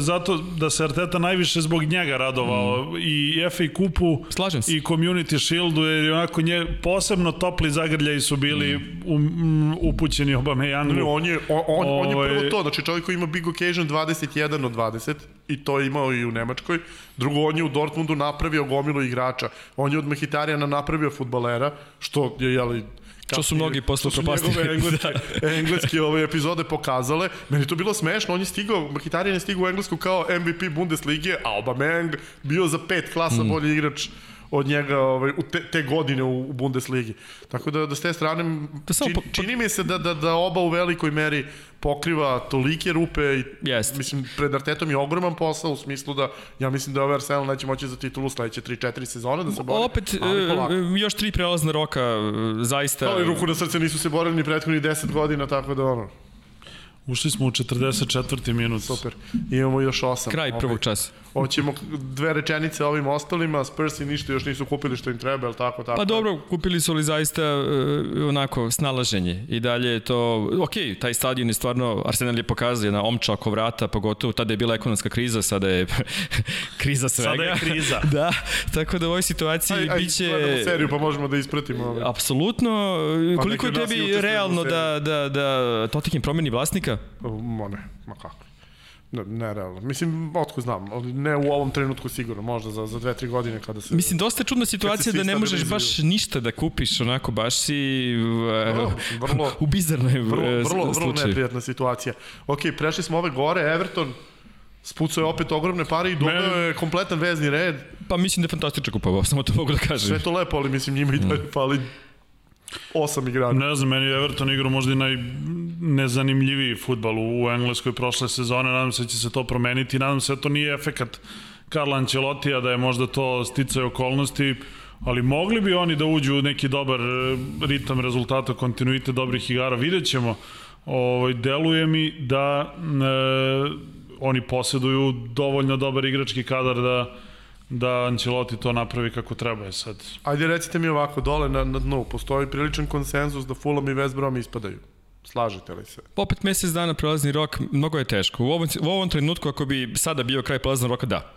zato da se Arteta najviše zbog njega radovao mm. i FA kupu Slažem se. i Community Shieldu jer je onako nje posebno topli zagrljaji su bili mm. um, upućeni Aubameyangu. Ne, on je, on, on, on je Ovaj- prvo to, znači čovjek koji ima big occasion 21 od 20 i to je imao i u Nemačkoj. Drugo, on je u Dortmundu napravio gomilu igrača. On je od Mehitarijana napravio futbalera, što je, jeli, Što su mnogi posle što su upropastili. njegove engleske, engleske ove epizode pokazale. Meni to bilo smešno, on je stigao, Mkhitaryan je stigao u Englesku kao MVP Bundeslige, a Aubameyang bio za pet klasa mm. bolji igrač od njega ovaj, u te, te godine u, u Bundesligi. Tako da, da s te strane, Da čini, po- po- čini mi se da, da, da oba u velikoj meri pokriva tolike rupe i Jest. mislim pred Artetom je ogroman posao u smislu da ja mislim da ovaj Arsenal neće moći za titulu sledeće 3-4 sezone da se bori. opet, ali polako. e, još tri prelazna roka, e, zaista... Ali ruku na srce nisu se borili ni prethodnih 10 godina, tako da ono, Ušli smo u 44. minut. super. Imamo još 8. Kraj prvog časa. Hoćemo dve rečenice ovim ostalima, Spursi ništa još nisu kupili što im treba, jel tako, tako? Pa dobro, kupili su li zaista e, onako snalaženje i dalje je to, ok, taj stadion je stvarno, Arsenal je pokazao jedna omča oko vrata, pogotovo tada je bila ekonomska kriza, sada je kriza svega. Sada je kriza. da, tako da u ovoj situaciji Aj, aj, biće... gledamo seriju pa možemo da ispratimo. Ovaj. Apsolutno, Pa koliko je tebi realno da, da, da Tottenham promeni vlasnika? Ma ne, ma kako. Ne, ne realno. Mislim, otko znam, ali ne u ovom trenutku sigurno, možda za, za dve, tri godine kada se... Mislim, dosta je čudna situacija da ne možeš baš ništa da kupiš, onako, baš si Vrlo, uh, vrlo- u bizarnoj vrlo, e, vrlo, vrlo slučaju. neprijatna situacija. Ok, prešli smo ove gore, Everton spucao je opet ogromne pare i doveo je kompletan vezni red. Pa mislim da je fantastično kupovao, samo to mogu da kažem. Sve to lepo, ali mislim njima i dalje fali osam igrača. Ne znam, meni je Everton igrao možda i najnezanimljiviji futbal u, Engleskoj prošle sezone, nadam se da će se to promeniti, nadam se da to nije efekat Karla Ancelotija, da je možda to sticaj okolnosti, ali mogli bi oni da uđu u neki dobar e, ritam rezultata, kontinuitet dobrih igara, vidjet ćemo. Ovaj, deluje mi da e, oni posjeduju dovoljno dobar igrački kadar da da Ancelotti to napravi kako treba je sad. Ajde recite mi ovako, dole na, na dnu, postoji priličan konsenzus da Fulham i West Brom ispadaju. Slažete li se? Opet mesec dana prelazni rok, mnogo je teško. U ovom, u ovom trenutku, ako bi sada bio kraj prelaznog roka, da.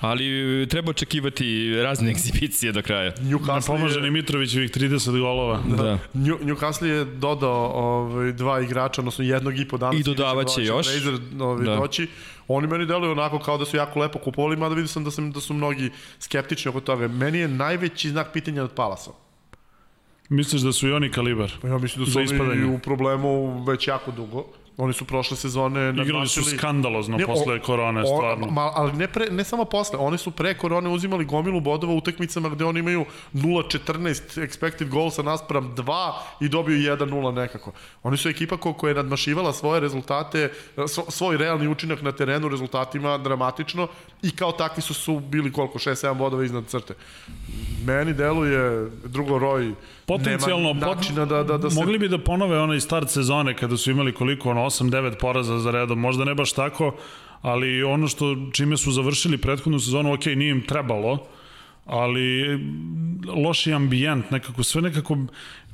Ali e, treba očekivati razne egzibicije do kraja. Ne Newcastle pomaže je, Mitrovićevih 30 golova. Da. New, Newcastle je dodao ovaj, dva igrača, odnosno jednog i po danas. I dodavaće još. Fraser, ovaj, Da. da. doći. Oni meni deluju onako kao da su jako lepo kupovali, mada vidio sam da, sam da su mnogi skeptični oko toga. Meni je najveći znak pitanja od Palasa. Misliš da su i oni kalibar? Pa ja mislim da su oni u problemu već jako dugo. Oni su prošle sezone Igrali su skandalozno Ne, o- posle korone, o- stvarno. Ma, ali ne, pre, ne samo posle, oni su pre korone uzimali gomilu bodova u utakmicama gde oni imaju 0.14 expected goalsa naspram 2 i dobiju 1-0 nekako. Oni su ekipa ko, koja je nadmašivala svoje rezultate, svo- svoj realni učinak na terenu rezultatima dramatično i kao takvi su, su bili koliko, 6-7 bodova iznad crte. Meni deluje drugo roj Potencijalno, nema načina da, da, da se... mogli bi da ponove onaj start sezone kada su imali koliko, ono, 8-9 poraza za redom, možda ne baš tako, ali ono što čime su završili prethodnu sezonu, ok, nije im trebalo, ali mm, loši ambijent, nekako, sve nekako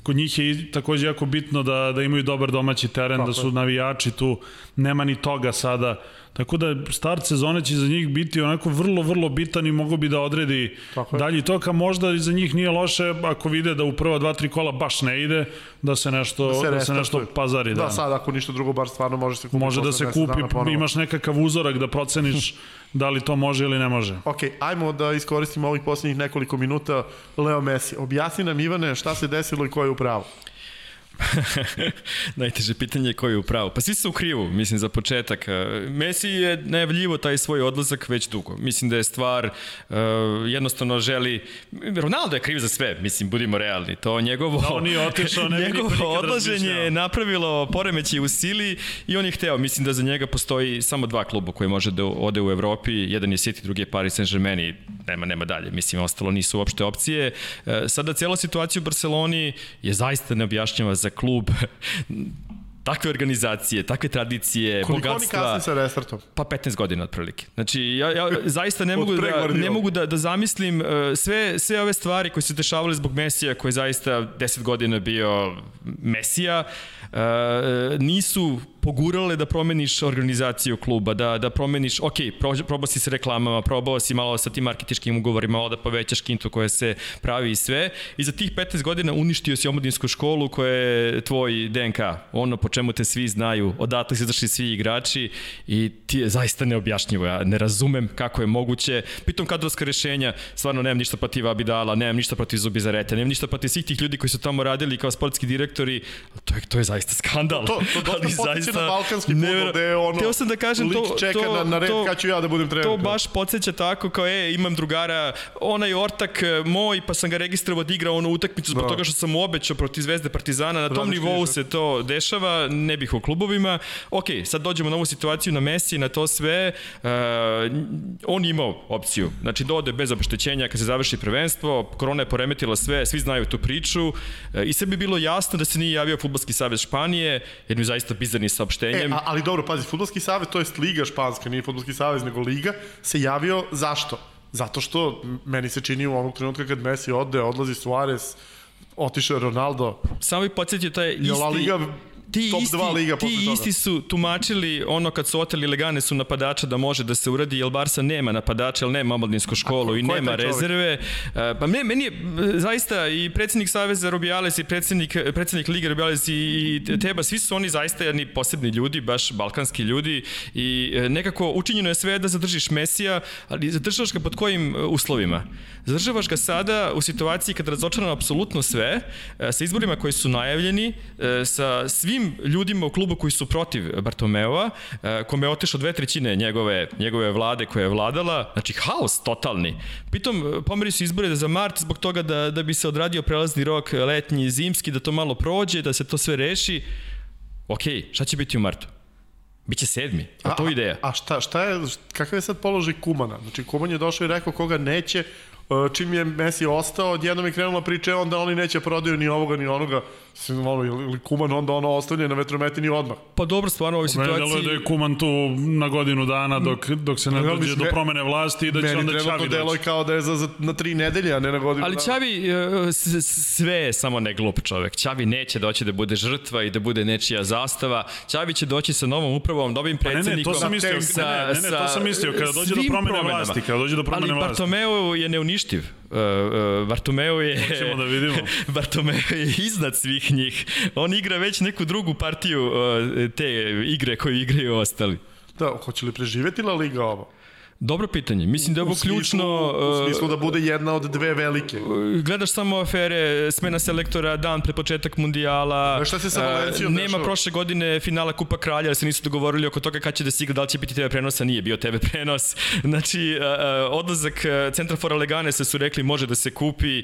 kod njih je takođe jako bitno da, da imaju dobar domaći teren, Tako da su navijači tu, nema ni toga sada. Tako da start sezone će za njih biti onako vrlo, vrlo bitan i mogo bi da odredi dalji tok, a možda i za njih nije loše ako vide da u prva dva, tri kola baš ne ide, da se nešto, da se, da se nešto pazari. Da, Da, sad ako ništa drugo, bar stvarno može se kupiti. Može da se 10 dana kupi, imaš nekakav uzorak da proceniš da li to može ili ne može. Ok, ajmo da iskoristimo ovih posljednjih nekoliko minuta. Leo Messi, objasni nam Ivane šta se desilo i ko je u pravu. Najteže pitanje je ko je u pravu. Pa svi su u krivu, mislim, za početak. E, Messi je najavljivo taj svoj odlazak već dugo. Mislim da je stvar uh, jednostavno želi... Ronaldo je kriv za sve, mislim, budimo realni. To njegovo... Da, on nije otišao, ne njegovo odlaženje je napravilo poremeće u sili i on je hteo. Mislim da za njega postoji samo dva kluba koji može da ode u Evropi. Jedan je City, drugi je Paris Saint-Germain i nema, nema dalje. Mislim, ostalo nisu uopšte opcije. E, sada cijela situacija u Barceloni je zaista neobjašnjava za klub takve organizacije, takve tradicije, Koliko bogatstva. Koliko oni kasni sa restartom? Pa 15 godina otprilike. Znači, ja, ja zaista ne mogu, da, ne mogu da, da zamislim uh, sve, sve ove stvari koje su dešavale zbog Mesija, koji je zaista 10 godina bio Mesija, uh, nisu pogurale da promeniš organizaciju kluba, da, da promeniš, ok, probao si se reklamama, probao si malo sa tim marketičkim ugovorima, malo da povećaš kintu koja se pravi i sve. I za tih 15 godina uništio si omladinsku školu koja je tvoj DNK, ono po čemu te svi znaju, odatle su izašli svi igrači i ti je zaista neobjašnjivo. Ja ne razumem kako je moguće. Pitom kadrovska rešenja, stvarno nemam ništa protiv Abidala, nemam ništa protiv Zubizareta, nemam ništa protiv svih tih ljudi koji su tamo radili kao sportski direktori. To je, to je zaista skandal. To, to, to dosta zaista, na balkanski futbol, gde je ono, teo sam da kažem, to, čeka to, na, na red to, kad ću ja da budem trener. To baš podsjeća tako kao, e, imam drugara, onaj ortak e, moj, pa sam ga registrovao da igra onu utakmicu zbog da. toga što sam mu obećao protiv Zvezde Partizana, na tom nivou se to dešava, ne bih o klubovima. Ok, sad dođemo na ovu situaciju na Messi, na to sve, uh, on imao opciju, znači da ode bez obeštećenja kad se završi prvenstvo, korona je poremetila sve, svi znaju tu priču uh, i sve bi bilo jasno da se nije javio Futbolski savez Španije, jer mi zaista bizarni sa saopštenjem. E, a, ali dobro, pazi, Futbolski savez, to je Liga Španska, nije Futbolski savez, nego Liga, se javio zašto? Zato što meni se čini u onog trenutka kad Messi ode, odlazi Suarez, otišao Ronaldo. Samo bih podsjetio, to je isti... Liga ti top isti, 2 liga ti toga. isti su tumačili ono kad su oteli Legane su napadača da može da se uradi, jer Barsa nema napadača, jer nema omladinsku školu ko, i nema rezerve. E, pa me, meni je zaista i predsednik Saveza Rubiales i predsednik, predsednik Lige Rubiales i Teba, svi su oni zaista jedni posebni ljudi, baš balkanski ljudi i e, nekako učinjeno je sve da zadržiš Mesija, ali zadržavaš ga pod kojim e, uslovima? Zadržavaš ga sada u situaciji kad razočarano apsolutno sve, sa izborima koji su najavljeni, sa svim ljudima u klubu koji su protiv Bartomeova, e, kome je otešao dve trećine njegove, njegove vlade koja je vladala, znači haos totalni. Pitom, pomeri su izbore za mart zbog toga da, da bi se odradio prelazni rok letnji i zimski, da to malo prođe, da se to sve reši. Ok, šta će biti u martu? Biće sedmi, a to je ideja. A, a šta, šta je, kakav je sad položaj Kumana? Znači, Kuman je došao i rekao koga neće, e, čim je Messi ostao, odjednom je krenula priča, onda oni neće prodaju ni ovoga ni onoga ono, ili Kuman onda ono ostavlja na vetrometini odmah. Pa dobro, stvarno u ovoj situaciji... Meni da je Kuman tu na godinu dana dok, dok se ne dođe do promene vlasti i da će onda Čavi doći. Meni treba to kao da je za, za, na tri nedelje, a ne na godinu Ali Čavi, e, sve je samo ne glup čovek. Čavi neće doći da bude žrtva i da bude nečija zastava. Čavi će doći sa novom upravom, novim predsednikom. Pa ne, ne, to sam mislio, sa, ne, ne, ne, to sam mislio, kada dođe do promene promenama. vlasti, kada dođe do promene vlasti. Ali Bartomeu je neuništiv. Uh, uh, Bartomeu je... Hoćemo da vidimo. Bartomeu je iznad svih njih. On igra već neku drugu partiju uh, te igre koju igraju ostali. Da, hoće li preživeti La Liga ovo? Dobro pitanje. Mislim da je ovo ključno... U smislu da bude jedna od dve velike. Gledaš samo afere, smena selektora, dan pre početak mundijala. A šta se sa Valencijom Nema dešava? prošle godine finala Kupa Kralja, jer se nisu dogovorili oko toga kad će da se igra, da li će biti TV prenosa, nije bio TV prenos. Znači, odlazak Centrafora Legane se su rekli može da se kupi.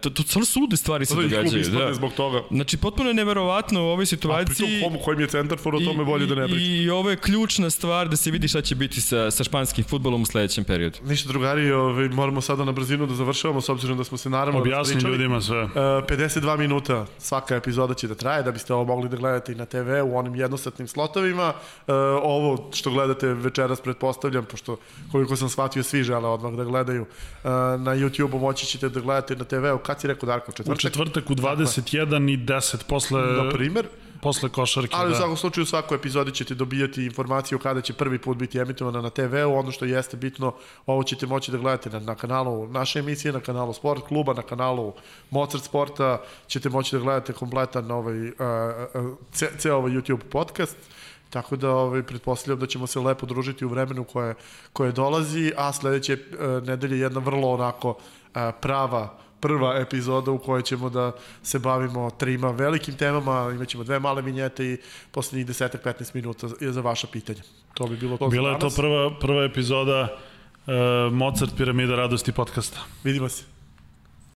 To, to stvarno su lude stvari se događaju. Da. zbog toga. Znači, potpuno je neverovatno u ovoj situaciji. A pritom kojim je Centrafor, o tome bolje da ne priča. I, I ovo je ključna stvar da se vidi šta će biti sa, sa španskim futbolom u sledećem periodu. Ništa drugari, ovaj, moramo sada na brzinu da završavamo s obzirom da smo se naravno Objasni ljudima sve. Uh, 52 minuta svaka epizoda će da traje da biste ovo mogli da gledate i na TV u onim jednosatnim slotovima. Uh, ovo što gledate večeras pretpostavljam, pošto koliko sam shvatio svi žele odmah da gledaju uh, na YouTube-u moći ćete da gledate na TV-u. Kad si rekao Darko? Četvrtak? U četvrtak u 21 i 10 posle... Na primer posle košarke. Ali da. u svakom slučaju u svakoj epizodi ćete dobijati informaciju kada će prvi put biti emitovana na TV-u. Ono što jeste bitno, ovo ćete moći da gledate na, na kanalu naše emisije, na kanalu Sport kluba, na kanalu Mozart Sporta. Ćete moći da gledate kompletan ovaj, uh, uh, ce, ceo ovaj YouTube podcast. Tako da ovaj, pretpostavljam da ćemo se lepo družiti u vremenu koje, koje dolazi, a sledeće uh, nedelje jedna vrlo onako uh, prava prva epizoda u kojoj ćemo da se bavimo trima velikim temama, imaćemo dve male vinjete i poslednjih 10-15 minuta je za vaša pitanja. To bi bilo to Bila je to prva, prva epizoda uh, Mozart Piramida radosti podcasta. Vidimo se.